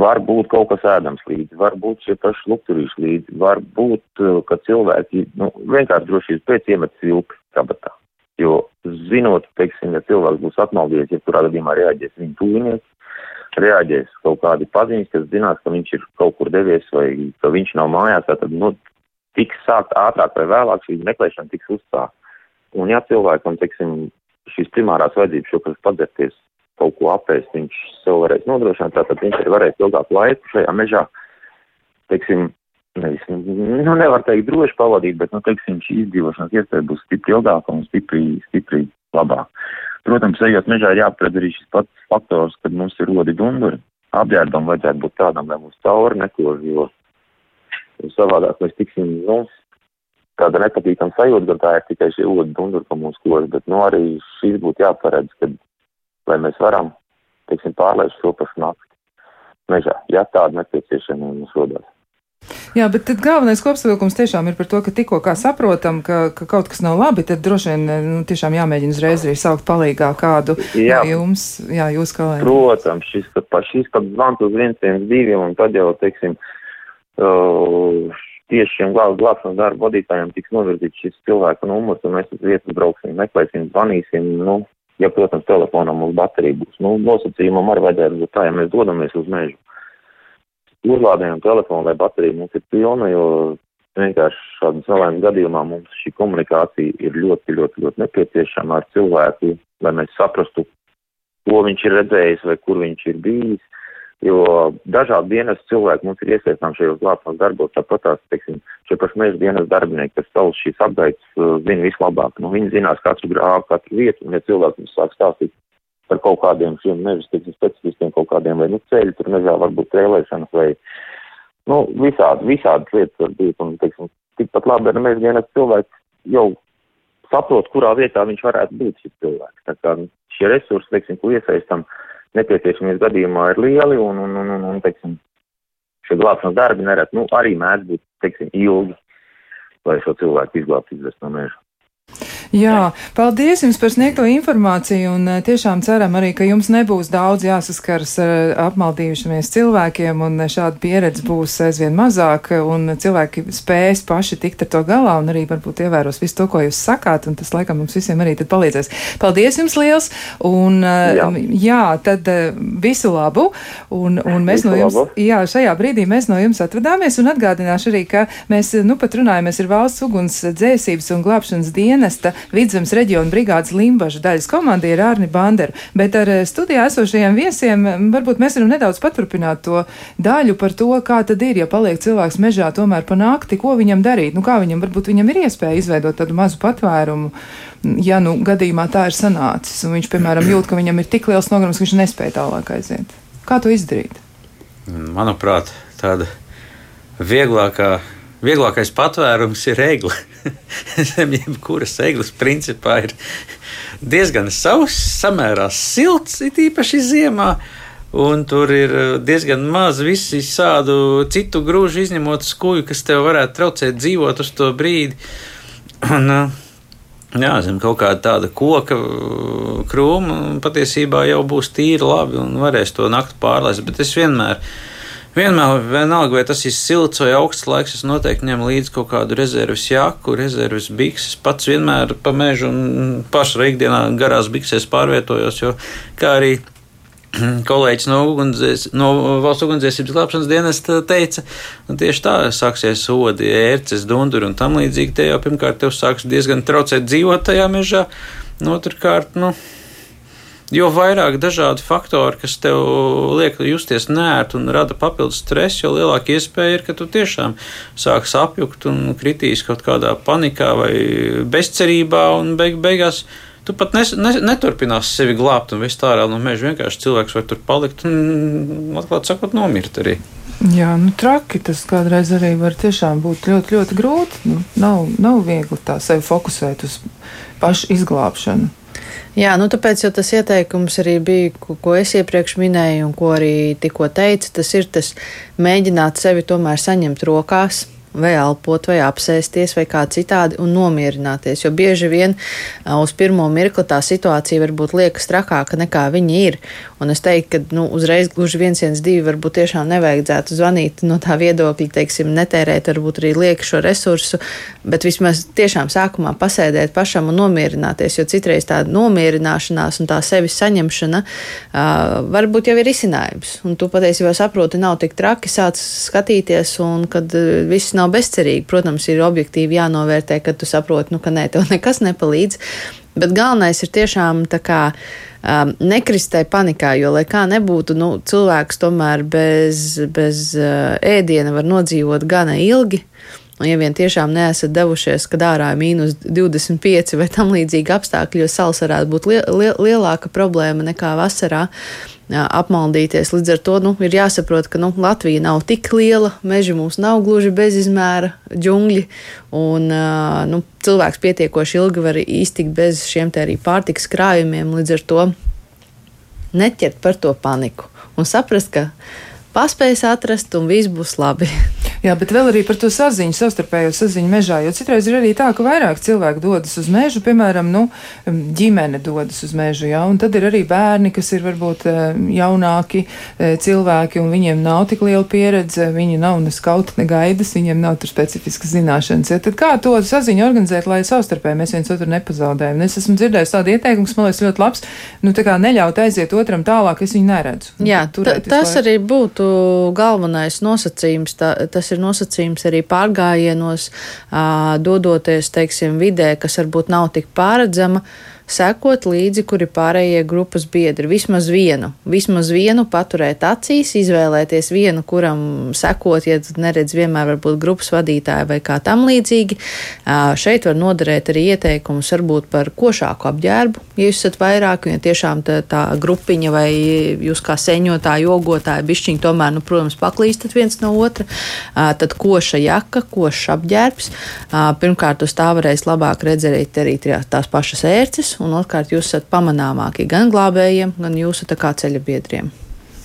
S5: var būt kaut kas ēdams līdzi, var būt šie paši lukturīši līdzi, var būt, ka cilvēki, nu, vienkārši drošības pēc iemet silpi kabatā. Jo zinot, teiksim, ja cilvēks būs atmaldījies, ja kurā gadījumā reaģēs viņa tūlinieks, reaģēs kaut kādi paziņas, kas zinās, ka viņš ir kaut kur devies vai ka viņš nav mājās, tad, nu, tiks sākt ātrāk vai vēlāk šī meklēšana tiks uzsākt. Un ja cilvēkam, teiksim, šīs primārās vajadzības šo, kas padzerties, kaut ko apēst, viņš sev varēs nodrošināt, tātad viņš arī varēs ilgāku laiku šajā mežā, teiksim, nevis, nu, nevar teikt droši pavadīt, bet, nu, teiksim, šī izdzīvošanas iespēja būs stipri ilgāka un stipri, stipri labāk. Protams, ejot mežā ir jāaptver arī šis pats faktors, kad mums ir rodi dunduri. Apģērbam vajadzētu būt tādam, lai mums cauri nekož, jo savādāk mēs tiksim, nu, tāda nepatīkama sajūta, gan tā ir tikai šī odi dunduri, ka mums kož, bet, nu, arī šis būtu jāparedz, kad, lai mēs varam, teiksim, pārlēst šo pašu nakti mežā, ja tāda nepieciešama mums rodās.
S1: Jā, bet tad galvenais kopsavilkums tiešām ir par to, ka tikko kā saprotam, ka, ka kaut kas nav labi, tad droši vien nu, tiešām jāmēģina uzreiz arī saukt palīgā kādu jā. no jums, jā, jūs kolēģi.
S5: Protams, šis pa, šis pat zvans uz 112 un tad jau, teiksim, uh, tieši šiem glāb, glābšanas darba vadītājiem tiks novirzīts šis cilvēka numurs, un mēs uz vietas brauksim, meklēsim, zvanīsim, nu, ja, protams, telefonam mums baterija būs. Nu, nosacījumam arī vajadzētu būt tā, ja mēs dodamies uz mežu uzlādējam telefonu, lai baterija mums ir pilna, jo vienkārši šādu nelēmu gadījumā mums šī komunikācija ir ļoti, ļoti, ļoti nepieciešama ar cilvēku, lai mēs saprastu, ko viņš ir redzējis vai kur viņš ir bijis. Jo dažādi dienas cilvēki mums ir iesaistām šajos glābšanas darbos, tāpat tās, teiksim, šie paši meža dienas darbinieki, kas savus šīs apgaitas uh, zina vislabāk. Nu, viņi zinās katru grāvu, katru vietu, un ja cilvēks mums sāk stāstīt par kaut kādiem šiem meža specifiskiem kaut kādiem vai nu ceļu, tur mežā varbūt vēlēšanas vai, nu, visādi, visādas lietas var būt, un, teiksim, tikpat labi ar meža dienas cilvēks jau saprot, kurā vietā viņš varētu būt šis cilvēks. Tā kā šie resursi, teiksim, ko iesaistam, nepieciešamies gadījumā ir lieli, un, un, un, un, un teiksim, šie glābšanas darbi nereti, nu, arī mēdz būt, teiksim, ilgi, lai šo cilvēku izglābtu izvest no meža.
S1: Jā, paldies jums par sniegto informāciju un eh, tiešām ceram arī, ka jums nebūs daudz jāsaskars ar eh, apmaldījušamies cilvēkiem un eh, šāda pieredze būs aizvien mazāk un cilvēki spēs paši tikt ar to galā un arī varbūt ievēros visu to, ko jūs sakāt un tas laikam mums visiem arī tad palīdzēs. Paldies jums liels un jā, jā tad visu labu un, un mēs visu no jums, labu. jā, šajā brīdī mēs no jums atvadāmies un atgādināšu arī, ka mēs nu pat runājamies ar valsts uguns dzēsības un glābšanas dienesta Vidzemes reģiona brigādes Limbaža daļas komandieru Ārni Banderu. Bet ar eh, studijā esošajiem viesiem varbūt mēs varam nedaudz paturpināt to daļu par to, kā tad ir, ja paliek cilvēks mežā tomēr pa nakti, ko viņam darīt. Nu, kā viņam varbūt viņam ir iespēja izveidot tādu mazu patvērumu, ja nu gadījumā tā ir sanācis, un viņš, piemēram, jūt, ka viņam ir tik liels nogurums, ka viņš nespēja tālāk aiziet. Kā to izdarīt?
S3: Manuprāt, tāda vieglākā, vieglākais patvērums ir egli. Zem jebkuras eglis principā ir diezgan sauss, samērā silts, it īpaši ziemā. Un tur ir diezgan maz visi sādu citu grūžu, izņemot skuju, kas tev varētu traucēt dzīvot uz to brīdi. Un, jā, zem kaut kāda tāda koka krūma patiesībā jau būs tīri labi un varēs to nakti pārlaist. Bet es vienmēr Vienmēr, vienalga, vai tas ir silts vai augsts laiks, es noteikti ņemu līdzi kaut kādu rezerves jaku, rezerves bikses. Pats vienmēr pa mežu un pašā ikdienā garās biksēs pārvietojos, jo kā arī kolēģis no, ugundzēs, no valsts ugunsdzēsības glābšanas dienas teica, un tieši tā sāksies sodi, ērces, dunduri un tam līdzīgi. Te jau pirmkārt tev sāks diezgan traucēt dzīvot tajā mežā, otrkārt, nu jo vairāk dažādi faktori, kas tev liek justies nērti un rada papildus stresu, jo lielāka iespēja ir, ka tu tiešām sāks apjukt un kritīs kaut kādā panikā vai bezcerībā un beig beigās. Tu pat nes, ne, neturpināsi sevi glābt un vest ārā no meža. Vienkārši cilvēks var tur palikt un, atklāt sakot, nomirt arī.
S1: Jā, nu traki tas kādreiz arī var tiešām būt ļoti, ļoti grūti. Nu, nav, nav viegli tā sevi fokusēt uz pašu izglābšanu.
S2: Jā, nu tāpēc jau tas ieteikums arī bija, ko, ko es iepriekš minēju un ko arī tikko teicu, tas ir tas mēģināt sevi tomēr saņemt rokās, vai elpot, vai apsēsties, vai kā citādi un nomierināties. Jo bieži vien uz pirmo mirkli tā situācija varbūt liekas trakāka nekā viņa ir. Un es teiktu, ka nu, uzreiz gluži 112 varbūt tiešām nevajadzētu zvanīt no tā viedokļa, teiksim, netērēt varbūt arī lieku šo resursu, bet vismaz tiešām sākumā pasēdēt pašam un nomierināties, jo citreiz tā nomierināšanās un tā sevis saņemšana uh, varbūt jau ir izcinājums. Un tu patiesībā saproti, nav tik traki sāc skatīties un kad viss nav bezcerīgi. Protams, ir objektīvi jānovērtē, kad tu saproti, nu, ka nē, tev nekas nepalīdz. Bet galvenais ir tiešām tā kā um, nekristē panikā, jo, lai kā nebūtu, nu, cilvēks tomēr bez, bez uh, ēdiena var nodzīvot gana ilgi. Un, ja vien tiešām neesat devušies, kad ārā ir mīnus 25 vai tam līdzīgi apstākļi, jo sals varētu būt li li lielāka problēma nekā vasarā, apmaldīties. Līdz ar to nu, ir jāsaprot, ka nu, Latvija nav tik liela, meži mums nav gluži bezizmēra džungļi, un nu, cilvēks pietiekoši ilgi var iztikt bez šiem te arī pārtiks krājumiem. Līdz ar to neķert par to paniku un saprast, ka paspējas atrast un viss būs labi.
S1: Jā, bet vēl arī par to saziņu, savstarpējo saziņu mežā. Jo citreiz ir arī tā, ka vairāk cilvēku dodas uz mežu, piemēram, nu, ģimene dodas uz mežu, jā, un tad ir arī bērni, kas ir varbūt eh, jaunāki eh, cilvēki, un viņiem nav tik liela pieredze, viņi nav ne skauti, ne gaidas, viņiem nav tur specifiskas zināšanas. Ja, tad kā to saziņu organizēt, lai savstarpēji mēs viens otru nepazaudējam? Es esmu dzirdējis tādu ieteikumu, kas man liekas ļoti labs, nu, tā kā neļaut aiziet otram tālāk, es viņu neredzu.
S2: Jā, tas arī būtu galvenais nosacījums. Tā, tas ir nosacījums arī pārgājienos, dodoties, teiksim, vidē, kas varbūt nav tik pāredzama sekot līdzi, kuri pārējie grupas biedri. Vismaz vienu, vismaz vienu paturēt acīs, izvēlēties vienu, kuram sekot, ja neredz vienmēr varbūt grupas vadītāju vai kā tam līdzīgi. Šeit var noderēt arī ieteikumus varbūt par košāku apģērbu, ja jūs esat vairāk, un ja tiešām tā, tā grupiņa vai jūs kā seņotāji, jogotāji bišķiņi tomēr, nu, protams, paklīstat viens no otra, tad koša jaka, košs apģērbs. Pirmkārt, uz tā varēs labāk redzēt arī tās pašas ērces, un otrkārt jūs esat pamanāmāki gan glābējiem, gan jūsu ceļa biedriem.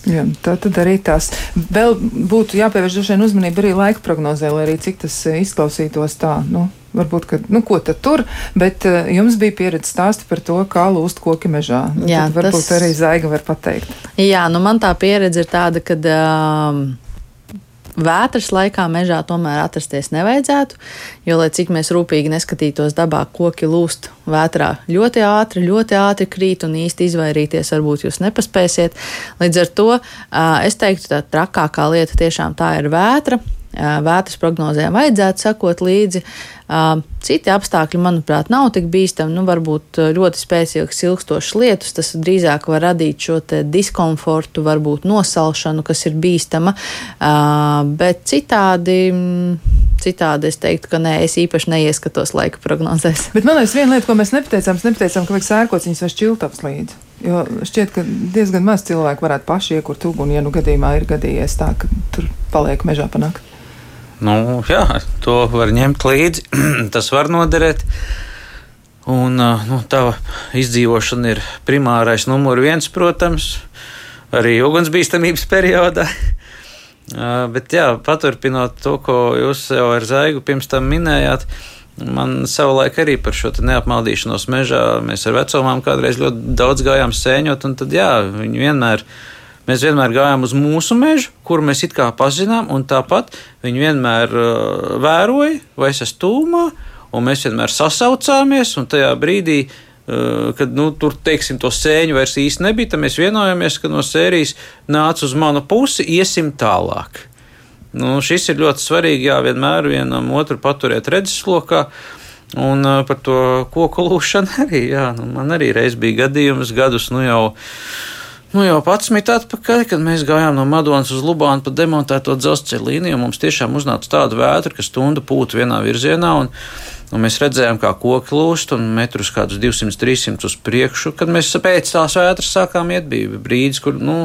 S1: Jā, tā tad arī tās. Vēl būtu jāpievērš droši vien uzmanība arī laika prognozē, lai arī cik tas eh, izklausītos tā. Nu, varbūt, ka, nu, ko tad tur, bet uh, jums bija pieredze stāsti par to, kā lūst koki mežā. Nu, Jā, varbūt tas... arī Zaiga var pateikt.
S2: Jā, nu man tā pieredze ir tāda, ka. Um, Vētras laikā mežā tomēr atrasties nevajadzētu, jo, lai cik mēs rūpīgi neskatītos dabā, koki lūst vētrā ļoti ātri, ļoti ātri krīt un īsti izvairīties varbūt jūs nepaspēsiet. Līdz ar to es teiktu, tā trakākā lieta tiešām tā ir vētra. Vētras prognozēm vajadzētu sakot līdzi. Citi apstākļi, manuprāt, nav tik bīstami. Nu, varbūt ļoti spēcīgs, ilgstošs lietus, tas drīzāk var radīt šo diskomfortu, varbūt nosalšanu, kas ir bīstama. Bet citādi, citādi es teiktu, ka nē, es īpaši neieskatos laika prognozēs.
S1: Bet man liekas, viena lieta, ko mēs nepateicām, mēs nepateicām, ka vajag sērkociņus vai šķiltaps līdzi. Jo šķiet, ka diezgan maz cilvēku varētu paši iekurt uguni, ja nu gadījumā ir gadījies tā, ka tur paliek mežā panākt.
S3: Nu, jā, to var ņemt līdzi. Tas var noderēt. Un, nu, tā izdzīvošana ir primārais numur viens, protams, arī ugunsbīstamības periodā. Bet, jā, paturpinot to, ko jūs jau ar Zaigu pirms tam minējāt, man savulaik arī par šo neapmaldīšanos mežā. Mēs ar vecumām kādreiz ļoti daudz gājām sēņot, un tad, jā, viņi vienmēr ir Mēs vienmēr gājām uz mūsu mežu, kuru mēs it kā pazinām, un tāpat viņi vienmēr uh, vēroja, vai es esmu tūmā, un mēs vienmēr sasaucāmies, un tajā brīdī, uh, kad nu, tur, teiksim, to sēņu vairs īsti nebija, tad mēs vienojāmies, ka no sērijas nāc uz manu pusi, iesim tālāk. Nu, šis ir ļoti svarīgi, jā, vienmēr vienam otru paturēt redzeslokā. Un uh, par to koku lūšanu arī, jā, nu, man arī reiz bija gadījums, gadus, nu jau Nu, jau 11 atpakaļ, kad mēs gājām no Madonas uz Lubānu pa demontēto dzelzceļa līniju, mums tiešām uznāca tāda vētra, ka stunda pūta vienā virzienā. Un, Un mēs redzējām, kā koki lūst, un metrus kādus 200, 300 uz priekšu. Kad mēs pēc tās vētras sākām iet, bija brīdis, kur, nu,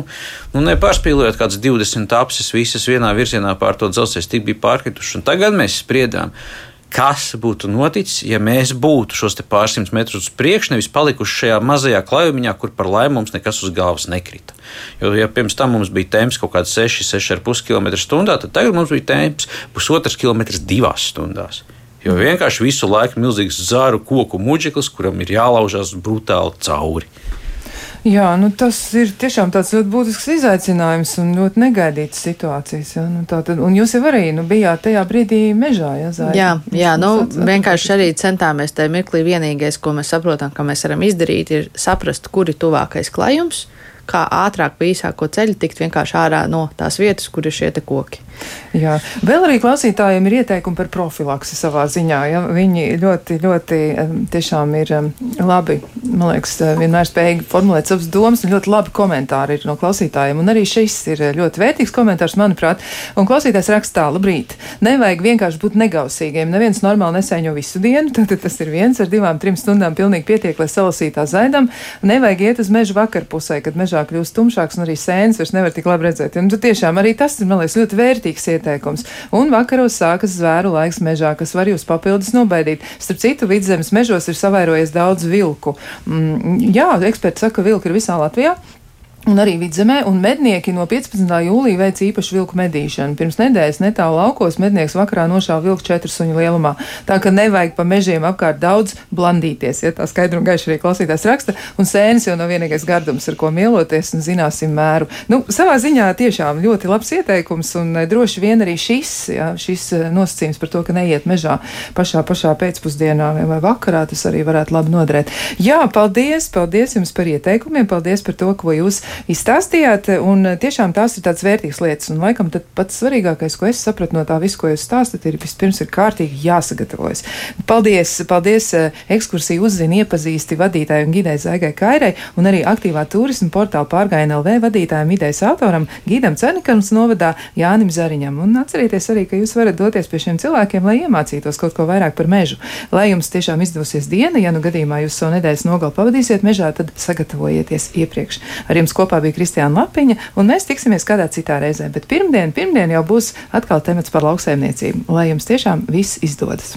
S3: nu nepārspīlējot kādas 20 apses visas vienā virzienā pār to dzelzceļa tik bija pārkrituši. Un tagad mēs spriedām, kas būtu noticis, ja mēs būtu šos pārsimt metrus uz priekšu, nevis palikuši šajā mazajā klajumiņā, kur par laimi mums nekas uz galvas nekrita. Jo, ja pirms tam mums bija temps kaut kāds 6, 6,5 km/h, tad tagad mums bija temps pusotras km divās stundās. Jo vienkārši visu laiku milzīgs zāru koku muģeklis, kuram ir jālaužās brutāli cauri.
S1: Jā, nu tas ir tiešām tāds ļoti būtisks izaicinājums un ļoti negaidīts situācijas. Ja? Nu, tātad, un jūs jau arī nu, bijāt tajā brīdī mežā, ja zāģi?
S2: Jā, jā nu, vienkārši arī centāmies tajā mirklī vienīgais, ko mēs saprotam, ka mēs varam izdarīt, ir saprast, kur ir tuvākais klajums kā ātrāk pa īsāko ceļu tikt vienkārši ārā no tās vietas, kur ir šie koki.
S1: Jā, vēl arī klausītājiem ir ieteikumi par profilaksi savā ziņā. Ja? Viņi ļoti, ļoti tiešām ir labi, man liekas, vienmēr spējīgi formulēt savas domas, un ļoti labi komentāri ir no klausītājiem. Un arī šis ir ļoti vērtīgs komentārs, manuprāt. Un klausītājs rakstā, labrīt, nevajag vienkārši būt negausīgiem. Neviens normāli nesēņo visu dienu, tad tas ir viens ar divām, trim stundām pilnīgi pietiek, lai salasītā zaidam. Nevajag iet uz meža vakarpusē, kad mežā kļūst tumšāks un arī sēnes vairs nevar tik labi redzēt. Un, tiešām arī tas ir, man liekas, ļoti vērtīgs ieteikums. Un vakaros sākas zvēru laiks mežā, kas var jūs papildus nobaidīt. Starp citu, vidzemes mežos ir savairojies daudz vilku. Mm, jā, eksperti saka, ka vilki ir visā Latvijā. Un arī vidzemē, un mednieki no 15. jūlija veic īpašu vilku medīšanu. Pirms nedēļas netālu laukos mednieks vakarā nošāva vilku četru suņu lielumā. Tā ka nevajag pa mežiem apkārt daudz blandīties, ja tā skaidri un gaiši arī klausītājs raksta, un sēnes jau nav vienīgais gardums, ar ko mieloties, un zināsim mēru. Nu, savā ziņā tiešām ļoti labs ieteikums, un eh, droši vien arī šis, ja, šis eh, nosacījums par to, ka neiet mežā pašā, pašā pēcpusdienā vai vakarā, tas arī varētu labi noderēt. Jā, paldies, paldies jums par ieteikumiem, paldies par to, ko jūs izstāstījāt, un tiešām tās ir tādas vērtīgas lietas. Un laikam pats svarīgākais, ko es sapratu no tā visu, ko jūs stāstat, ir vispirms ir kārtīgi jāsagatavojas. Paldies, paldies eh, ekskursiju uzzini iepazīsti vadītāju un gidēju Zaigai Kairai un arī aktīvā turismu portāla pārgājienu LV vadītājiem idejas autoram Gīdam Cernikams novadā Jānim Zariņam. Un atcerieties arī, ka jūs varat doties pie šiem cilvēkiem, lai iemācītos kaut ko vairāk par mežu. Lai jums tiešām izdosies diena, ja nu gadījumā jūs savu nedēļas nogalu pavadīsiet mežā, tad sagatavojieties iepriekš. Ar jums kopā bija Kristiāna Lapiņa, un mēs tiksimies kādā citā reizē. Bet pirmdien, pirmdien jau būs atkal temats par lauksaimniecību. Lai jums tiešām viss izdodas!